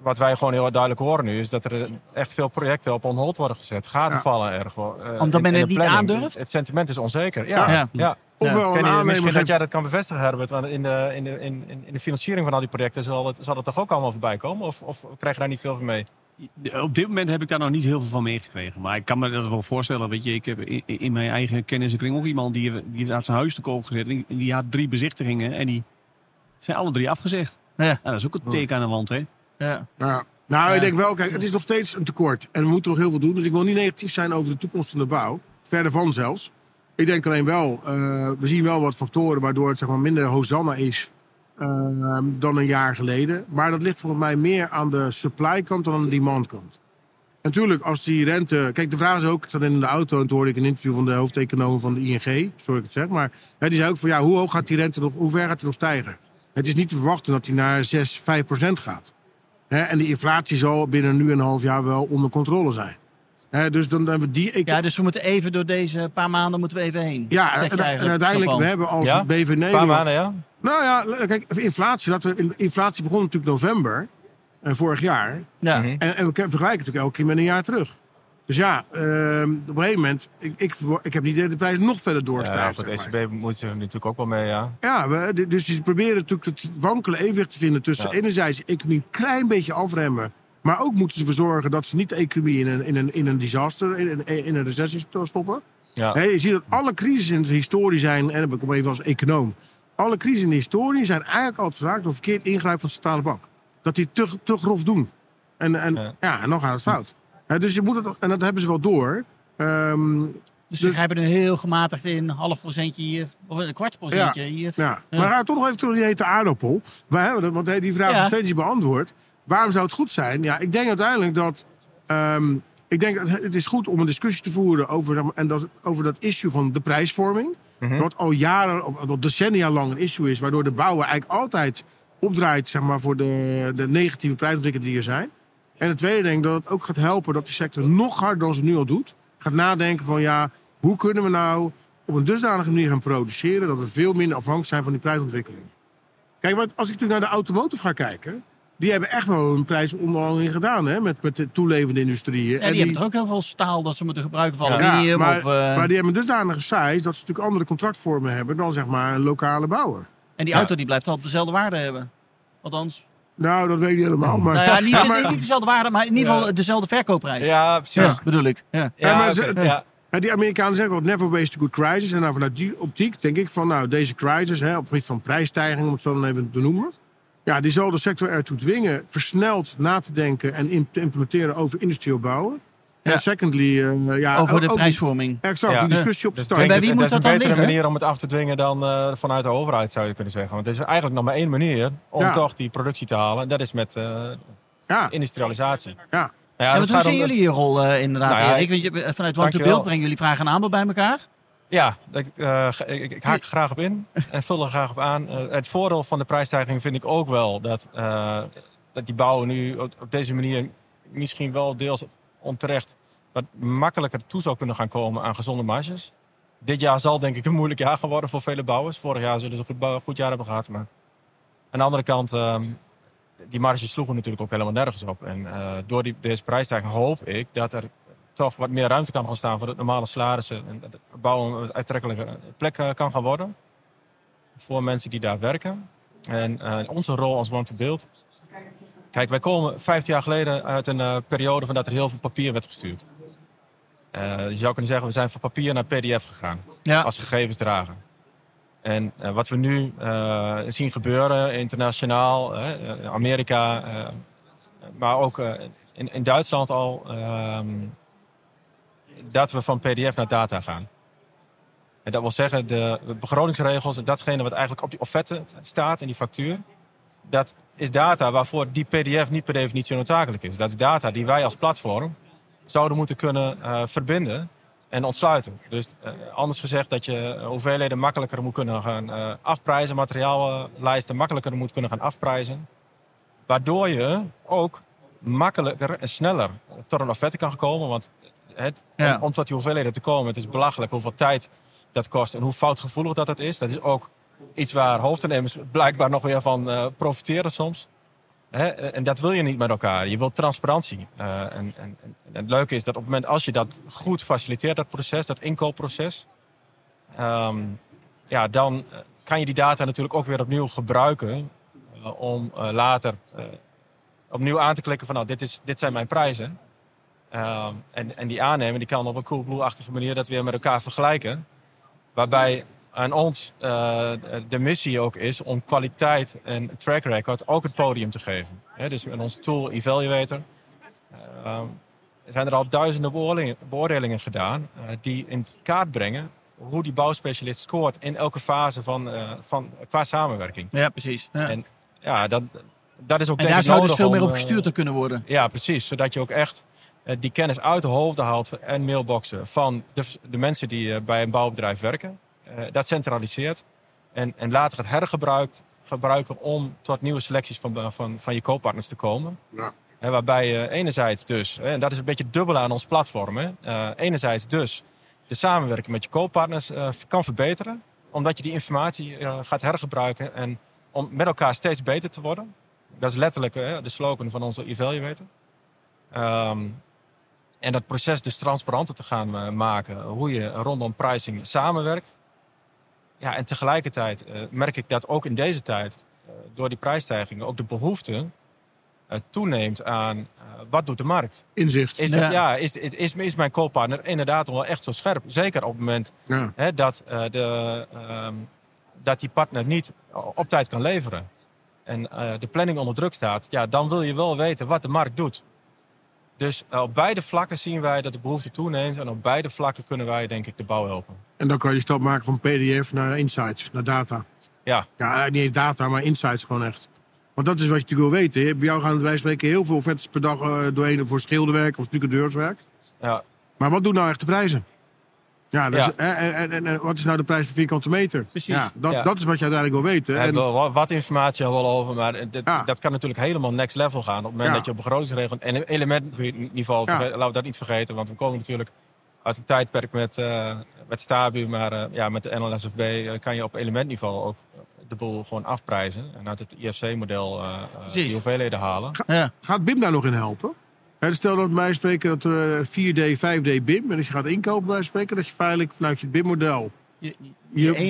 wat wij gewoon heel duidelijk horen nu is dat er echt veel projecten op on hold worden gezet. Gaten Ja. vallen erg. wel, eh, Omdat in- men in het niet aandurft? Het sentiment is onzeker. Ja, Ja. ja. ofwel een misschien dat jij dat kan bevestigen, Herbert. Want in de, in de, in, in de financiering van al die projecten zal het, zal het toch ook allemaal voorbij komen? Of, of krijg je daar niet veel van mee? Op dit moment heb ik daar nog niet heel veel van meegekregen. Maar ik kan me dat wel voorstellen. Weet je, ik heb in, in mijn eigen kennissenkring ook iemand die, die had zijn huis te koop gezet. En die, die had drie bezichtigingen en die zijn alle drie afgezegd. Ja, Ja, dat is ook een teken aan de wand, hè? ja. Ja. Nou, Ja. ik denk wel, kijk, het is nog steeds een tekort. En we moeten nog heel veel doen. Dus ik wil niet negatief zijn over de toekomst van de bouw. Verder van zelfs. Ik denk alleen wel, eh, we zien wel wat factoren waardoor het zeg maar, minder hosanna is eh, dan een jaar geleden. Maar dat ligt volgens mij meer aan de supply kant dan aan de demand kant. En natuurlijk, als die rente... Kijk, de vraag is ook... Ik zat in de auto en toen hoorde ik een interview van de hoofdeconoom van de ING. Sorry dat ik het zeg. Maar hè, die zei ook van ja, hoe hoog gaat die rente nog... Hoe ver gaat die nog stijgen? Het is niet te verwachten dat die naar 6, 5 procent gaat. Hè, en die inflatie zal binnen nu en een half jaar wel onder controle zijn. Hè, dus dan hebben we die... Ik, ja, dus we moeten even door deze paar maanden moeten we even heen. ja, en, uiteindelijk, we hebben als Ja? BV Een Nederland... paar maanden, ja? Nou ja, kijk, inflatie, laten we, inflatie begon natuurlijk november eh, vorig jaar. Ja. En, en we vergelijken het natuurlijk elke keer met een jaar terug. Dus ja, ehm, op een gegeven moment, ik, ik, ik heb niet idee dat de prijs nog verder Ja, doorstijgt. voor het. ECB moeten ze er natuurlijk ook wel mee, ja. Ja, we, dus je proberen natuurlijk het wankele evenwicht te vinden tussen Ja. enerzijds de economie een klein beetje afremmen. Maar ook moeten ze ervoor zorgen dat ze niet de economie in een, in een, in een disaster, in een, in een recessie sto- stoppen. Ja. Je ziet dat alle crises in de historie zijn, en ik kom even als econoom. Alle crises in de historie zijn eigenlijk altijd veroorzaakt door verkeerd ingrijpen van de centrale bank. Dat die te, te grof doen. En, en, ja. Ja. en dan gaat het fout. Hè, dus je moet het, en dat hebben ze wel door. Ehm, Dus ze grijpen er heel gematigd in, half procentje hier, of een kwart procentje hier. Ja, Ja. maar ga toch nog even terug naar die hete aardappel. Want die vraag is Ja. nog steeds niet beantwoord. Waarom zou het goed zijn? Ja, ik denk uiteindelijk dat... ehm, ik denk dat het is goed om een discussie te voeren over, en dat, over dat issue van de prijsvorming. Wat al jaren, of al decennia lang een issue is. Waardoor de bouwer eigenlijk altijd opdraait zeg maar, voor de, de negatieve prijsontwikkelingen die er zijn. En het tweede denk ik dat het ook gaat helpen dat die sector nog harder dan ze nu al doet. Gaat nadenken van ja, hoe kunnen we nou op een dusdanige manier gaan produceren dat we veel minder afhankelijk zijn van die prijsontwikkelingen. Kijk, want als ik natuurlijk naar de automotive ga kijken, die hebben echt wel een prijsonderhandeling gedaan hè, met, met de toelevende industrieën. Ja, En die hebben toch ook heel veel staal dat ze moeten gebruiken voor ja, aluminium maar, of... eh, maar die hebben een dusdanige size dat ze natuurlijk andere contractvormen hebben dan zeg maar een lokale bouwer. en die Ja. auto die blijft altijd dezelfde waarde hebben. Althans, Nou, dat weet ik niet helemaal. Maar, nou ja, niet, Ja, maar- niet dezelfde waarde, maar in ieder geval dezelfde verkoopprijs. Ja, precies. Ja, bedoel ik. Ja. Ja, Ja, maar oké, ze- ja. Ja, die Amerikanen zeggen ook never waste a good crisis. En nou, vanuit die optiek denk ik van nou, deze crisis, hè, op het gebied van prijsstijging, om het zo dan even te noemen. Ja, die zal de sector ertoe dwingen versneld na te denken en in- te implementeren over industrieel bouwen. Ja. En secondly, eh, ja, Over de ook- prijsvorming. Exact, Ja. die discussie op te Dus starten. bij wie dat moet is een betere manier om het af te dwingen dan eh, vanuit de overheid, zou je kunnen zeggen. Want het is eigenlijk nog maar één manier om Ja. toch die productie te halen. En dat is met eh, Ja, industrialisatie. ja. Ja, gaat zien om- jullie je rol inderdaad, Nou Erik? Vanuit Want to. Build brengen jullie vraag en aanbod bij elkaar. Ja, ik, eh, ge- ik, ik haak er graag op in en vul er graag op aan. Eh, het voordeel van de prijsstijging vind ik ook wel dat, eh, dat die bouwen nu op, deze manier misschien wel deels onterecht wat makkelijker toe zou kunnen gaan komen aan gezonde marges. Dit jaar zal denk ik een moeilijk jaar worden voor vele bouwers. Vorig jaar zullen ze een goed, jaar hebben gehad. Maar aan de andere kant, ehm, die marges sloegen natuurlijk ook helemaal nergens op. En door die, deze prijsstijging hoop ik dat er toch wat meer ruimte kan gaan staan voor de normale salarissen. En dat het bouwen een wat uittrekkelijke plek eh, kan gaan worden. Voor mensen die daar werken. En eh, onze rol als Want to Build. Kijk, wij komen 15 jaar geleden uit een eh, periode van dat er heel veel papier werd gestuurd. Je zou kunnen zeggen, we zijn van papier naar PDF gegaan. Ja. Als gegevensdrager. En wat we nu zien gebeuren internationaal, Amerika, maar ook in, in Duitsland al, ehm, dat we van PDF naar data gaan. En dat wil zeggen, de, begrotingsregels en datgene wat eigenlijk op die offerte staat in die factuur, dat is data waarvoor die PDF niet per definitie noodzakelijk is. Dat is data die wij als platform zouden moeten kunnen eh, verbinden en ontsluiten. Dus eh, anders gezegd dat je hoeveelheden makkelijker moet kunnen gaan eh, afprijzen, materiaallijsten makkelijker moet kunnen gaan afprijzen. Waardoor je ook makkelijker en sneller tot een offerte kan komen. Want het, Ja. om, om tot die hoeveelheden te komen, het is belachelijk hoeveel tijd dat kost en hoe foutgevoelig dat het is. Dat is ook iets waar hoofdnemers blijkbaar nog weer van eh, profiteren soms. Hè? En dat wil je niet met elkaar. Je wilt transparantie. Eh, en, en, en het leuke is dat op het moment als je dat goed faciliteert, dat proces, dat inkoopproces, ehm, ja, dan eh, kan je die data natuurlijk ook weer opnieuw gebruiken eh, om eh, later eh, opnieuw aan te klikken van nou, dit, is, dit zijn mijn prijzen. Ehm, en, en die aannemer die kan op een Coolblue-achtige manier dat weer met elkaar vergelijken. Waarbij aan ons uh, de missie ook is om kwaliteit en track record ook het podium te geven. He, dus met ons tool Evaluator uh, zijn er al duizenden beoordelingen, beoordelingen gedaan uh, die in kaart brengen hoe die bouwspecialist scoort in elke fase van, van, qua samenwerking. Ja, precies. Ja. En ja, dat, dat is ook en daar zou dus veel meer op gestuurd te kunnen worden. Ja, precies. Zodat je ook echt die kennis uit de hoofden haalt en mailboxen van de, de mensen die bij een bouwbedrijf werken. Uh, dat centraliseert. En, en later het hergebruikt gebruiken om tot nieuwe selecties van, van, van je kooppartners te komen. Ja. Waarbij je enerzijds dus, en dat is een beetje dubbel aan ons platform. Hè, uh, enerzijds dus de samenwerking met je kooppartners kan verbeteren. Omdat je die informatie gaat hergebruiken en om met elkaar steeds beter te worden. Dat is letterlijk de slogan van onze Evaluator. Um, en dat proces dus transparanter te gaan maken. Hoe je rondom pricing samenwerkt. Ja, en tegelijkertijd uh, merk ik dat ook in deze tijd, uh, door die prijsstijgingen, ook de behoefte uh, toeneemt aan wat doet de markt. Inzicht. Is, Ja. het, ja, is, is, is, is mijn kooppartner inderdaad wel echt zo scherp? Zeker op het moment Ja. hè, dat, de, ehm, dat die partner niet op tijd kan leveren. En de planning onder druk staat. Ja, dan wil je wel weten wat de markt doet. Dus op beide vlakken zien wij dat de behoefte toeneemt. En op beide vlakken kunnen wij denk ik de bouw helpen. En dan kan je stap maken van PDF naar insights, naar data. Ja, Ja, niet eens data, maar insights gewoon echt. Want dat is wat je natuurlijk wil weten. hè. Bij jou gaan wij spreken heel veel offers per dag eh, doorheen voor schilderwerk of stucadeurswerk. ja, Maar wat doen nou echt de prijzen? Ja, dat Ja. Is, hè, en, en, en, en wat is nou de prijs per vierkante meter? Precies. Ja, dat, Ja. dat is wat je uiteindelijk wil weten. We En, hebben wel wat informatie al wel over, maar dit, Ja. dat kan natuurlijk helemaal next level gaan. Op het moment Ja. dat je op begrotingsregel en elementniveau, laten we dat niet vergeten, want we komen natuurlijk uit een tijdperk met, eh met Stabu, maar eh, ja, met de NLSFB eh, kan je op elementniveau ook de boel gewoon afprijzen en uit het IFC-model die hoeveelheden halen. Ja. Gaat BIM daar nog in helpen? Hè, dus stel dat wij spreken dat er 4D, 5D BIM, en dat je gaat inkopen bij spreken, dat je feitelijk vanuit je BIM-model Je,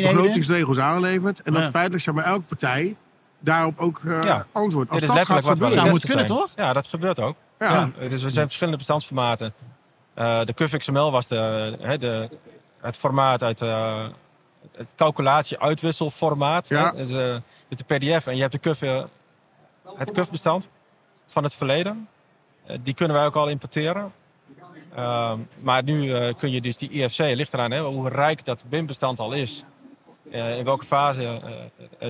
begrotingsregels aanlevert. En dat Ja. feitelijk zeg maar, elke partij daarop ook eh Ja. antwoordt. Als Dit is dat gaat gebeuren, kunnen, zijn. Ja, dat gebeurt ook. ja, Ja, dus er zijn verschillende bestandsformaten. Eh, de CUF-XML was de, hè, de, het formaat uit eh, het calculatie-uitwisselformaat. Ja. Dus, eh, met de PDF en je hebt de CUF, eh, het CUF-bestand van het verleden. Eh, die kunnen wij ook al importeren. Ehm, maar nu eh, kun je dus die IFC, ligt eraan hè, hoe rijk dat BIM-bestand al is. eh, in welke fase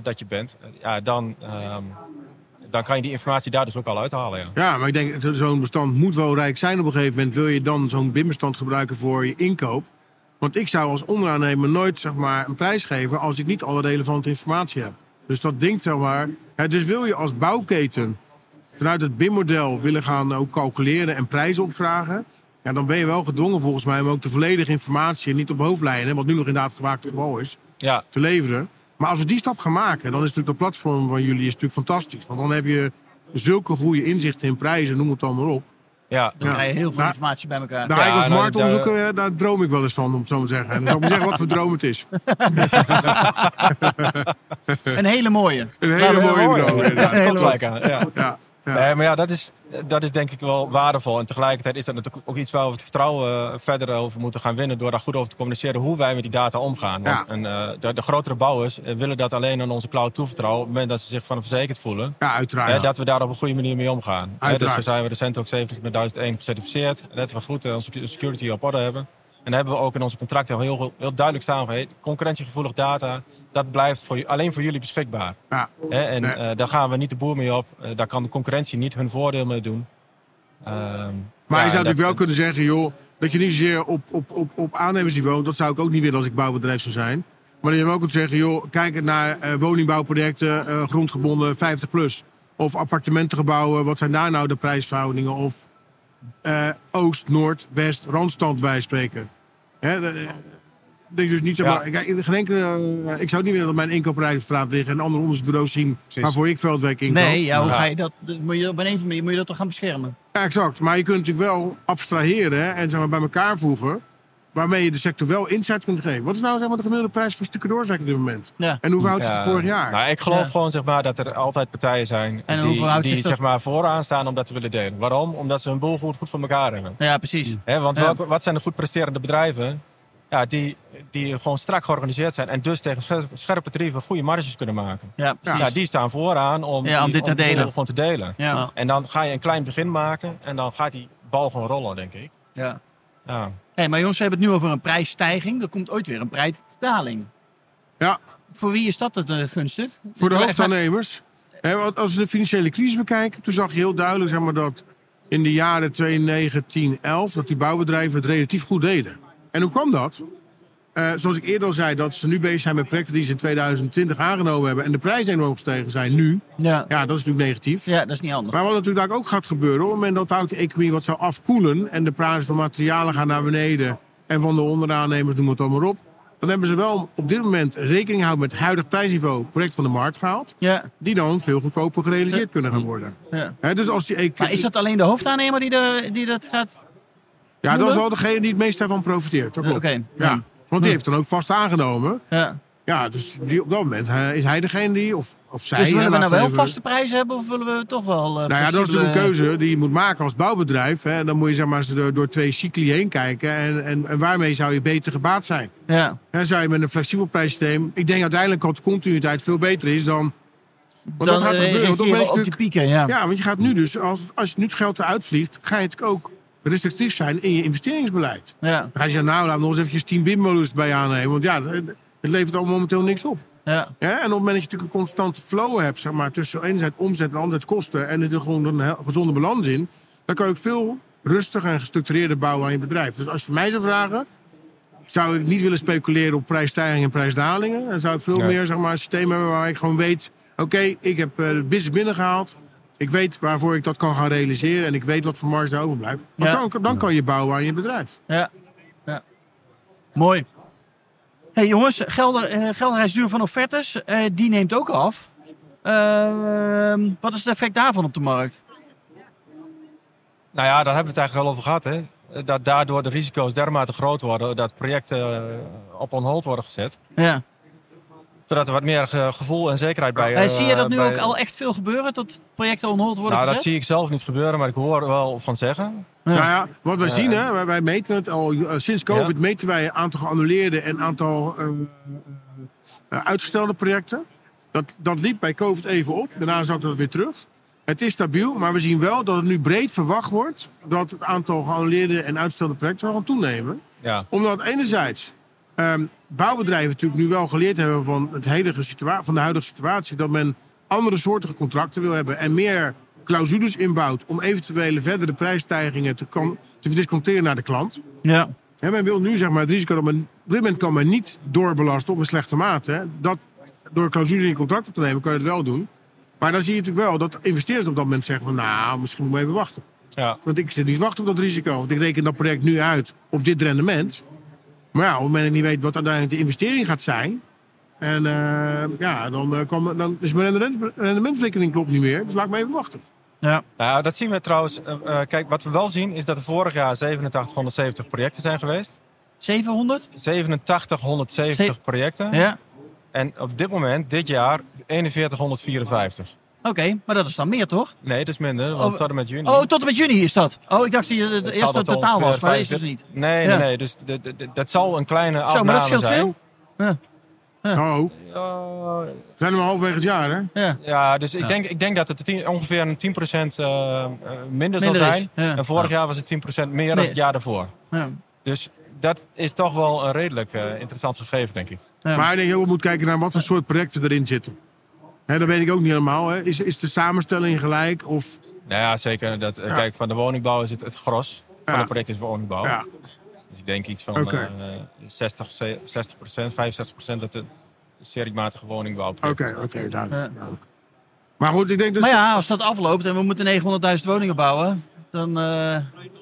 dat je bent. Ja, dan, ehm, dan kan je die informatie daar dus ook al uithalen. Ja. Ja, maar ik denk zo'n bestand moet wel rijk zijn op een gegeven moment. Wil je dan zo'n BIM-bestand gebruiken voor je inkoop? Want ik zou als onderaannemer nooit zeg maar, een prijs geven als ik niet alle relevante informatie heb. Dus dat ding zeg maar. Ja, dus wil je als bouwketen vanuit het BIM-model willen gaan ook calculeren en prijzen opvragen. Ja, dan ben je wel gedwongen volgens mij om ook de volledige informatie, en niet op hoofdlijnen, wat nu nog inderdaad gewaagd geval is, Ja, te leveren. Maar als we die stap gaan maken, dan is natuurlijk dat platform van jullie is natuurlijk fantastisch. Want dan heb je zulke goede inzichten in prijzen, noem het dan maar op. ja. Dan Ja. krijg je heel veel Nou, informatie bij elkaar. Daar Ja, als nou, marktonderzoeker, eh, daar droom ik wel eens van, om het zo maar te zeggen. En dan zal ik maar zeggen wat voor droom het is. Een hele mooie. Een hele we- mooie mooi. droom. Inderdaad. komt gelijk aan. Ja. Ja. Nee, maar ja, dat is, dat is denk ik wel waardevol. En tegelijkertijd is dat natuurlijk ook iets waar we het vertrouwen eh, verder over moeten gaan winnen. Door daar goed over te communiceren hoe wij met die data omgaan. Want Ja. en, eh, de, de grotere bouwers eh, willen dat alleen aan onze cloud toevertrouwen. Op het moment dat ze zich van verzekerd voelen. ja, uiteraard. Hè, dat we daar op een goede manier mee omgaan. Hè, dus zo zijn we recent ook 27001 gecertificeerd. Dat we goed eh, onze security op orde hebben. En dan hebben we ook in onze contracten heel, heel duidelijk staan van hey, concurrentiegevoelig data, dat blijft voor, alleen voor jullie beschikbaar. Ja. Hè, en Nee. eh, daar gaan we niet de boer mee op. Eh, daar kan de concurrentie niet hun voordeel mee doen. Ehm, Maar ja, je zou natuurlijk wel kunnen zeggen, joh, dat je niet zozeer op, op, op, op aannemersniveau, dat zou ik ook niet willen als ik bouwbedrijf zou zijn. Maar dat je wel kunt zeggen, joh, kijk naar eh, woningbouwprojecten, grondgebonden 50 plus. Of appartementengebouwen, wat zijn daar nou de prijsverhoudingen? Of Oost, Noord, West, Randstand bij spreken. Hè, de- dat je dus niet zeg Ja. maar, in geen enkele, eh, ik zou niet willen dat mijn inkoopprijzen op straat liggen en andere onderzoeksbureaus zien Precies. waarvoor ik veldwerk inkoop. Nee, ja, hoe Ja. ga je dat? moet je, op een of andere manier moet je dat toch gaan beschermen? Ja, exact. Maar je kunt natuurlijk wel abstraheren en zeg maar, bij elkaar voegen. Waarmee je de sector wel insight kunt geven. Wat is nou zeg maar, de gemiddelde prijs voor stucadoorswerk op dit moment? Ja. En hoe verhoudt het Ja. zich vorig jaar? Nou, ik geloof Ja. gewoon zeg maar, dat er altijd partijen zijn En die, die zeg maar, vooraan staan om dat te willen delen. Waarom? Omdat ze hun boel goed, goed voor elkaar hebben. Ja, precies. Hè, want Ja. welke- wat zijn de goed presterende bedrijven? Ja, die, die gewoon strak georganiseerd zijn. En dus tegen scher- scherpe tarieven goede marges kunnen maken. Ja. Ja, die staan vooraan om, Ja, om die- dit te delen. gewoon te delen. Ja. En dan ga je een klein begin maken en dan gaat die bal gewoon rollen, denk ik. ja. Ja. Hey, maar jongens, we hebben het nu over een prijsstijging. Er komt ooit weer een prijsdaling. Ja, Voor wie is dat het eh, gunstig? voor de hoofdaannemers. Hè, want als we de financiële crisis bekijken, toen zag je heel duidelijk zeg maar, dat in de jaren 2009, 10, 11, dat die bouwbedrijven het relatief goed deden. En hoe kwam dat? Eh, zoals ik eerder al zei, dat ze nu bezig zijn met projecten die ze in 2020 aangenomen hebben en de prijzen enorm gestegen zijn nu. Ja. Ja, dat is natuurlijk negatief. ja, dat is niet handig. Maar wat natuurlijk ook gaat gebeuren, op het moment dat houdt de economie wat zou afkoelen en de prijzen van materialen gaan naar beneden en van de onderaannemers doen we het allemaal op, dan hebben ze wel op dit moment rekening houden met het huidig prijsniveau project van de markt gehaald, Ja, die dan veel goedkoper gerealiseerd kunnen gaan worden. ja. Dus als die eco- Maar is dat alleen de hoofdaannemer die, de, die dat gaat... ja, dat is wel degene die het meest daarvan profiteert. Klopt. oké. Ja. Ja. Want die heeft dan ook vast aangenomen. Ja. Ja, dus die, op dat moment eh, is hij degene die, of, of zij. Dus willen we nou wel even- vaste prijzen hebben of willen we toch wel... eh, Nou ja, dat is natuurlijk een keuze die je moet maken als bouwbedrijf. Hè. Dan moet je zeg maar, door, door twee cycli heen kijken. En, en, en waarmee zou je beter gebaat zijn? Ja, zou je met een flexibel prijssysteem... Ik denk uiteindelijk dat continuïteit veel beter is dan... Want dan dat gaat er eh, gebeuren. Want het reageren moment op die pieken, ja. je- Ja, want je gaat nu dus... Als, als je nu het geld eruit vliegt... ga je natuurlijk ook restrictief zijn in je investeringsbeleid. Ja, Dan ga je zeggen, nou, laat nog eens eventjes 10 windmolens bij aannemen. Want ja, het levert allemaal momenteel niks op. ja. Ja, en op het moment dat je natuurlijk een constante flow hebt, zeg maar, tussen enerzijds omzet en anderzijds kosten, en er is gewoon een gezonde balans in, dan kan je ook veel rustiger en gestructureerder bouwen aan je bedrijf. Dus als je mij zou vragen, zou ik niet willen speculeren op prijsstijgingen en prijsdalingen. Dan zou ik veel meer zeg maar, een systeem hebben waar ik gewoon weet, oké, ik heb eh, de business binnengehaald. Ik weet waarvoor ik dat kan gaan realiseren en ik weet wat voor marge er overblijft. Ja. dan, dan kan je bouwen aan je bedrijf. Ja, ja. Mooi. hey jongens, Gelder, eh gelderheidsduur van offertes, eh, die neemt ook af. Ehm, wat is het effect daarvan op de markt? Nou ja, daar hebben we het eigenlijk al over gehad. Hè? Dat daardoor de risico's dermate groot worden dat projecten eh, op on hold worden gezet. Ja. Zodat er wat meer ge- gevoel en zekerheid bij... Eh, eh, zie je dat nu bij- ook al echt veel gebeuren, dat projecten on hold worden Nou, dat zie ik zelf niet gebeuren, maar ik hoor er wel van zeggen. Ja. Nou ja, wat wij zien, hè, wij, wij meten het al eh, sinds COVID, Ja. meten wij aantal geannuleerde en aantal eh, eh, uitgestelde projecten. Dat, dat liep bij COVID even op, daarna zakte dat weer terug. Het is stabiel, maar we zien wel dat het nu breed verwacht wordt dat het aantal geannuleerde en uitgestelde projecten zal gaan toenemen. Ja, Omdat enerzijds ehm, bouwbedrijven natuurlijk nu wel geleerd hebben van, het situa- van de huidige situatie. Dat men andere soorten contracten wil hebben en meer clausules inbouwt om eventuele verdere prijsstijgingen te, kan, te verdisconteren naar de klant. Ja. En men wil nu zeg maar, het risico dat men op dit moment kan men niet doorbelasten op een slechte mate. Hè. Dat, door clausules in je contract op te nemen kan je het wel doen. Maar dan zie je natuurlijk wel dat investeerders op dat moment zeggen van nou, misschien moeten we even wachten. ja. Want ik zit niet te wachten op dat risico. Want ik reken dat project nu uit op dit rendement. Maar ja, op het moment dat ik niet weet wat uiteindelijk de investering gaat zijn. En eh, ja, dan, eh, kan, dan is mijn rendement, rendementsrekening klopt niet meer. Dus laat ik me even wachten. Ja. Nou, dat zien we trouwens. eh, kijk, wat we wel zien is dat er vorig jaar 8770 projecten zijn geweest. 700? 8770 Ze- projecten. Ja. En op dit moment, dit jaar, 4154. Oké, maar dat is dan meer toch? Nee, dat is minder, want Oh, tot en met juni. Oh, tot en met juni is dat. Oh, ik dacht dat het totaal was, maar dat is dus 45 niet. Nee, Ja. nee, nee. Dus de- de- de- dat zal een kleine Zo, afname maar dat scheelt zijn. veel. Ja. Oh, Ja, we zijn maar halverwege het jaar, hè? Ja. ja, dus ik. Denk, ik denk dat het tien- ongeveer een 10% eh, eh, minder, zal Minder zijn. ja. En vorig jaar was het 10% meer dan Nee. het jaar daarvoor. Ja. Dus dat is toch wel een redelijk eh, interessant gegeven, denk ik. Ja. Maar ik denk ook, we moeten kijken naar wat voor soort projecten erin zitten. Hè, dat weet ik ook niet helemaal. Hè. Is, is de samenstelling gelijk? Of, Nou ja, zeker. Dat, Ja. Kijk, van de woningbouw is het het gros. Van Ja. de project is woningbouw. ja. Dus ik denk iets van Oké. eh, 60, 60% 65 procent dat de seriematige woningbouw. Oké, oké, duidelijk. Maar goed, ik denk dus... Maar ja, als dat afloopt en we moeten 900.000 woningen bouwen, dan... eh,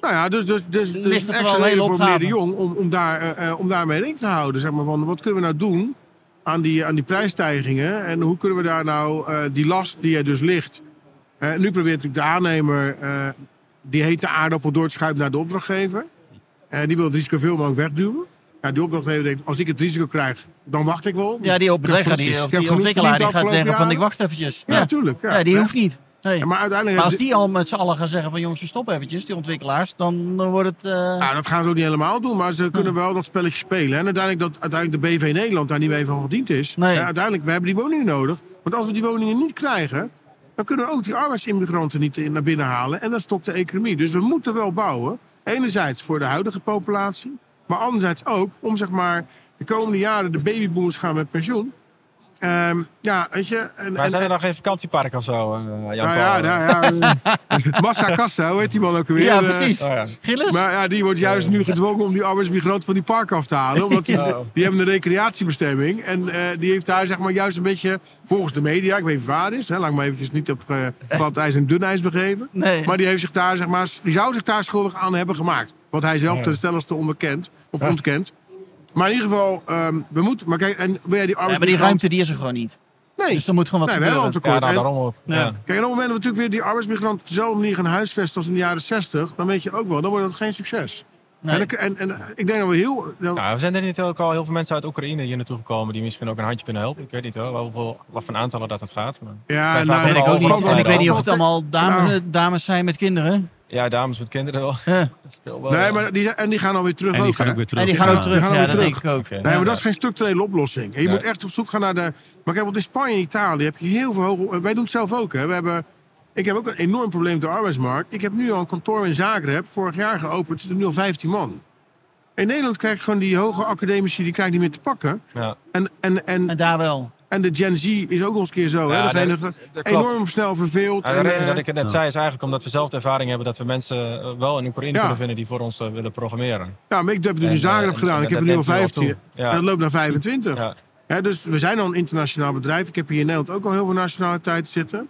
Nou ja, dus, dus, dus, dus Ligt het een er wel extra een hele reden voor meneer de Jong om, om, daar, eh, eh, om daarmee rekening te houden. Zeg maar, van, wat kunnen we nou doen aan die, aan die prijsstijgingen? En hoe kunnen we daar nou eh, die last die er dus ligt... eh, nu probeert natuurlijk de aannemer eh, die hete aardappel door te schuiven naar de opdrachtgever. Eh, die wil het risico veel mogelijk wegduwen. Ja, die opdrachtgever denkt, als ik het risico krijg, dan wacht ik wel. ja, die of die ontwikkelaar, die gaat de zeggen van ik wacht eventjes. Ja, natuurlijk. Ja, Ja, die hoeft niet. Nee. Maar uiteindelijk... Maar als die al met z'n allen gaan zeggen van jongens, we stoppen eventjes, die ontwikkelaars, dan, dan wordt het... eh, Nou, dat gaan ze ook niet helemaal doen, maar ze kunnen wel dat spelletje spelen. En uiteindelijk dat uiteindelijk de BV Nederland daar niet mee van gediend is. Nee. Ja, uiteindelijk, we hebben die woningen nodig. Want als we die woningen niet krijgen, dan kunnen we ook die arbeidsimmigranten niet naar binnen halen. En dan stokt de economie. Dus we moeten wel bouwen. Enerzijds voor de huidige populatie, maar anderzijds ook om zeg maar de komende jaren de babyboomers gaan met pensioen. Ehm, ja, weet je. En, Maar en- zijn er nog geen vakantieparken of zo, Jan nou ja, nou ja. eh, Massa Cassa, hoe heet die man ook weer? ja, Eh, precies. oh ja. Gilles? maar ja, die wordt juist nu gedwongen om die arbeidsmigranten van die parken af te halen. Omdat die, Ja. die hebben een recreatiebestemming. En eh, die heeft daar zeg maar juist een beetje, volgens de media, ik weet niet waar het is. Hè, laat ik me eventjes niet op uh, glad ijs en dun ijs begeven. Nee. Maar die, heeft zich daar, zeg maar, die zou zich daar schuldig aan hebben gemaakt. Wat hij zelf Ja. ten stelligste onderkent. Of ontkent. Maar in ieder geval, ehm, we moeten... Maar kijk, en wil jij die Ja, maar die arbeidsmigranten... ruimte die is er gewoon niet. Nee, Dus er moet gewoon wat nee we hebben al gebeuren. tekort. Ja, nou, daarom ook. Ja. Ja. Kijk, en op het moment dat we natuurlijk weer die arbeidsmigranten op dezelfde manier gaan huisvesten als in de jaren 60, dan weet je ook wel, dan wordt dat geen succes. Nee. En, ik- en, en ik denk dat we heel. Nou, we zijn er niet ook al heel veel mensen uit Oekraïne hier naartoe gekomen die misschien ook een handje kunnen helpen. Ik weet niet hoor, hoeveel, wat voor aantallen dat het gaat. Maar ja, nou, weet ik wel ook niet. En ik weet niet of het allemaal dames, Nou. dames zijn met kinderen. Ja, dames met kinderen wel. Ja. Wel, Nee, maar die, en die gaan alweer terug En die ook. gaan hè? ook weer terug. En die gaan Ja. ook terug. gaan ook Ja, weer dat terug. denk ik ook. Nee, maar Ja. dat is geen structurele oplossing. En je moet echt op zoek gaan naar de. Maar kijk, want in Spanje en Italië heb je heel veel hoge. Wij doen het zelf ook. Hè. We hebben, ik heb ook een enorm probleem met de arbeidsmarkt. Ik heb nu al een kantoor in Zagreb, vorig jaar geopend. Er zitten nu al 15 man. In Nederland krijg je gewoon die hoge academici, die krijg je niet meer te pakken. Ja. En, en, en, En daar wel. En de Gen Z is ook nog eens een keer zo. hè. Ja, Dat dat- zijn enorm snel verveeld. Ja, de en, reden eh, dat ik het net zei is eigenlijk omdat we zelf de ervaring hebben dat we mensen eh, wel in Oekraïne Ja. kunnen vinden die voor ons eh, willen programmeren. Ja, maar ik heb dus En, in Zagreb eh, gedaan. en ik heb er nu al neemt nu al 15. toe. Ja. En dat loopt naar 25. Ja. Hè, dus we zijn al een internationaal bedrijf. Ik heb hier in Nederland ook al heel veel nationaliteiten zitten.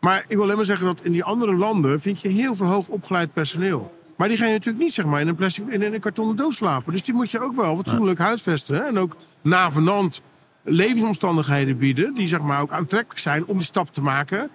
Maar ik wil alleen maar zeggen dat in die andere landen vind je heel veel hoog opgeleid personeel. Maar die ga je natuurlijk niet zeg maar, in, een plastic, in een kartonnen doos slapen. Dus die moet je ook wel fatsoenlijk huisvesten. hè. En ook navenant levensomstandigheden bieden. Die zeg maar, ook aantrekkelijk zijn om die stap te maken.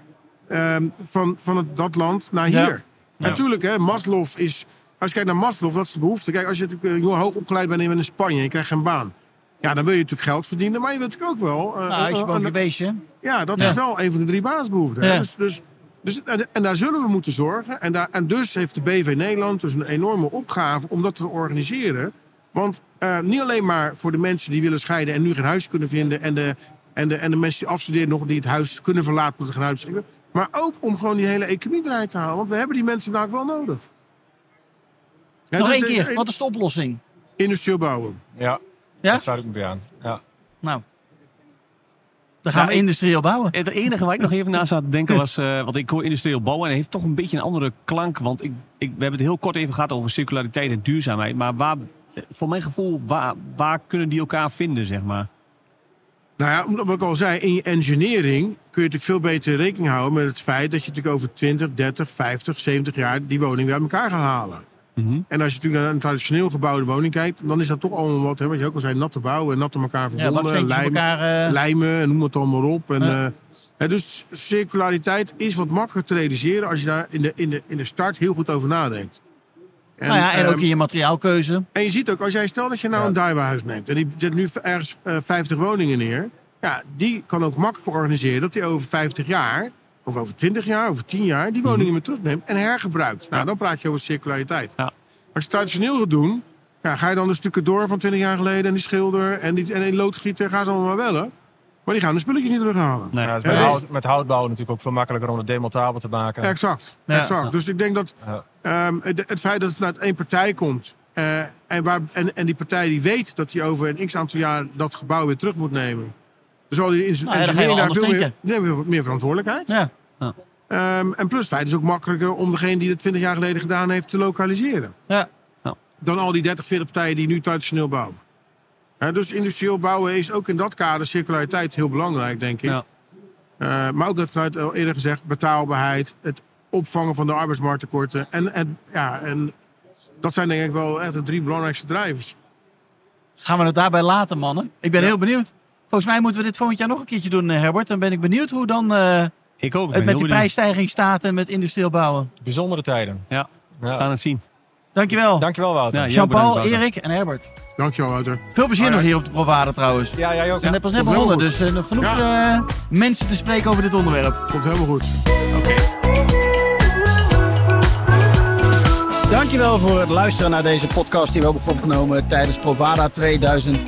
ehm, van, van het, dat land naar Ja. hier. Natuurlijk, hè, Maslow is... Als je kijkt naar Maslow, wat is de behoefte? Kijk, als je natuurlijk eh, heel hoog opgeleid bent in Spanje en je krijgt geen baan. Ja, dan wil je natuurlijk geld verdienen, maar je wilt natuurlijk ook wel... eh, Nou, je een- beestje. ja, dat Ja. is wel een van de drie basisbehoeften. Dus, dus, dus, en, en daar zullen we moeten zorgen. En, daar, en dus heeft de BV Nederland dus een enorme opgave om dat te organiseren. Want eh, niet alleen maar voor de mensen die willen scheiden en nu geen huis kunnen vinden. En de, en de, en de mensen die afstuderen nog die het huis kunnen verlaten omdat ze geen huis hebben. Maar ook om gewoon die hele economie eruit te halen. Want we hebben die mensen vaak wel nodig. Ja, Nog dus, één keer. Wat is de oplossing? Industrieel bouwen. Ja, Ja? daar sluit ik me bij aan. Ja. Nou. Dan gaan Ja, we ik- industrieel bouwen. Het enige waar ik nog even na zat te denken was, eh want ik hoor industrieel bouwen en het heeft toch een beetje een andere klank. Want ik, ik, we hebben het heel kort even gehad over circulariteit en duurzaamheid. Maar waar, voor mijn gevoel, waar, waar kunnen die elkaar vinden, zeg maar? Nou ja, omdat wat ik al zei, in je engineering kun je natuurlijk veel beter rekening houden met het feit dat je natuurlijk over 20, 30, 50, 70 jaar die woning weer uit elkaar gaat halen. Mhm. En als je natuurlijk naar een traditioneel gebouwde woning kijkt, dan is dat toch allemaal wat, hè, wat je ook al zei, natte bouwen en natte elkaar verbonden, baksteentjes lijm, elkaar. eh, lijmen en noem het allemaal op. En, eh, hè, dus circulariteit is wat makkelijker te realiseren als je daar in de, in de, in de start heel goed over nadenkt. En, nou ja, en ook ehm, in je materiaalkeuze. en je ziet ook, als jij stel dat je nou Ja. een Daiwa-huis neemt... en die zet nu ergens eh 50 woningen neer... ja, die kan ook makkelijk organiseren dat hij over 50 jaar... of over 20 jaar, over 10 jaar... die woningen weer terugneemt en hergebruikt. Nou, dan praat je over circulariteit. Ja. Als je het traditioneel gaat doen... Ja, ga je dan de stukken door van 20 jaar geleden... en die schilder en die, en die loodgieter, gaan ze allemaal maar bellen... maar die gaan de spulletjes niet terughalen. Nee. Ja, het met, dus- hout, met houtbouw natuurlijk ook veel makkelijker om het demontabel te maken. Exact, Ja. exact. Dus ik denk dat Ja. ehm, het, het feit dat het vanuit één partij komt... eh, en, waar, en, en die partij die weet dat hij over een x aantal jaar dat gebouw weer terug moet nemen... dan zal die in zijn Nou ja, dan daar veel meer, nemen we meer verantwoordelijkheid. Ja. Ehm, en plus het feit is ook makkelijker om degene die het 20 jaar geleden gedaan heeft te lokaliseren. Ja. Dan al die 30, 40 partijen die nu traditioneel bouwen. Dus industrieel bouwen is ook in dat kader circulariteit heel belangrijk, denk ik. Ja. Eh, maar ook dat vanuit al eerder gezegd betaalbaarheid, het opvangen van de arbeidsmarkttekorten. En, en, ja, en dat zijn denk ik wel echt de drie belangrijkste drijvers. Gaan we het daarbij laten, mannen? Ik ben heel benieuwd. Volgens mij moeten we dit volgend jaar nog een keertje doen, eh, Herbert. Dan ben ik benieuwd hoe dan eh, Ik ook. Het met die prijsstijging staat en met industrieel bouwen. Bijzondere tijden. Ja, we Ja. gaan het zien. Dankjewel. Dankjewel, Wouter. Ja, Jean-Paul, Erik en Herbert. Dankjewel, Wouter. Veel plezier nog hier op de Provada trouwens. Ja, jij ook. En net pas net begonnen, dus eh, nog genoeg eh, mensen te spreken over dit onderwerp. Komt helemaal goed. Oké. Okay. Dankjewel voor het luisteren naar deze podcast die we hebben opgenomen tijdens Provada 2000.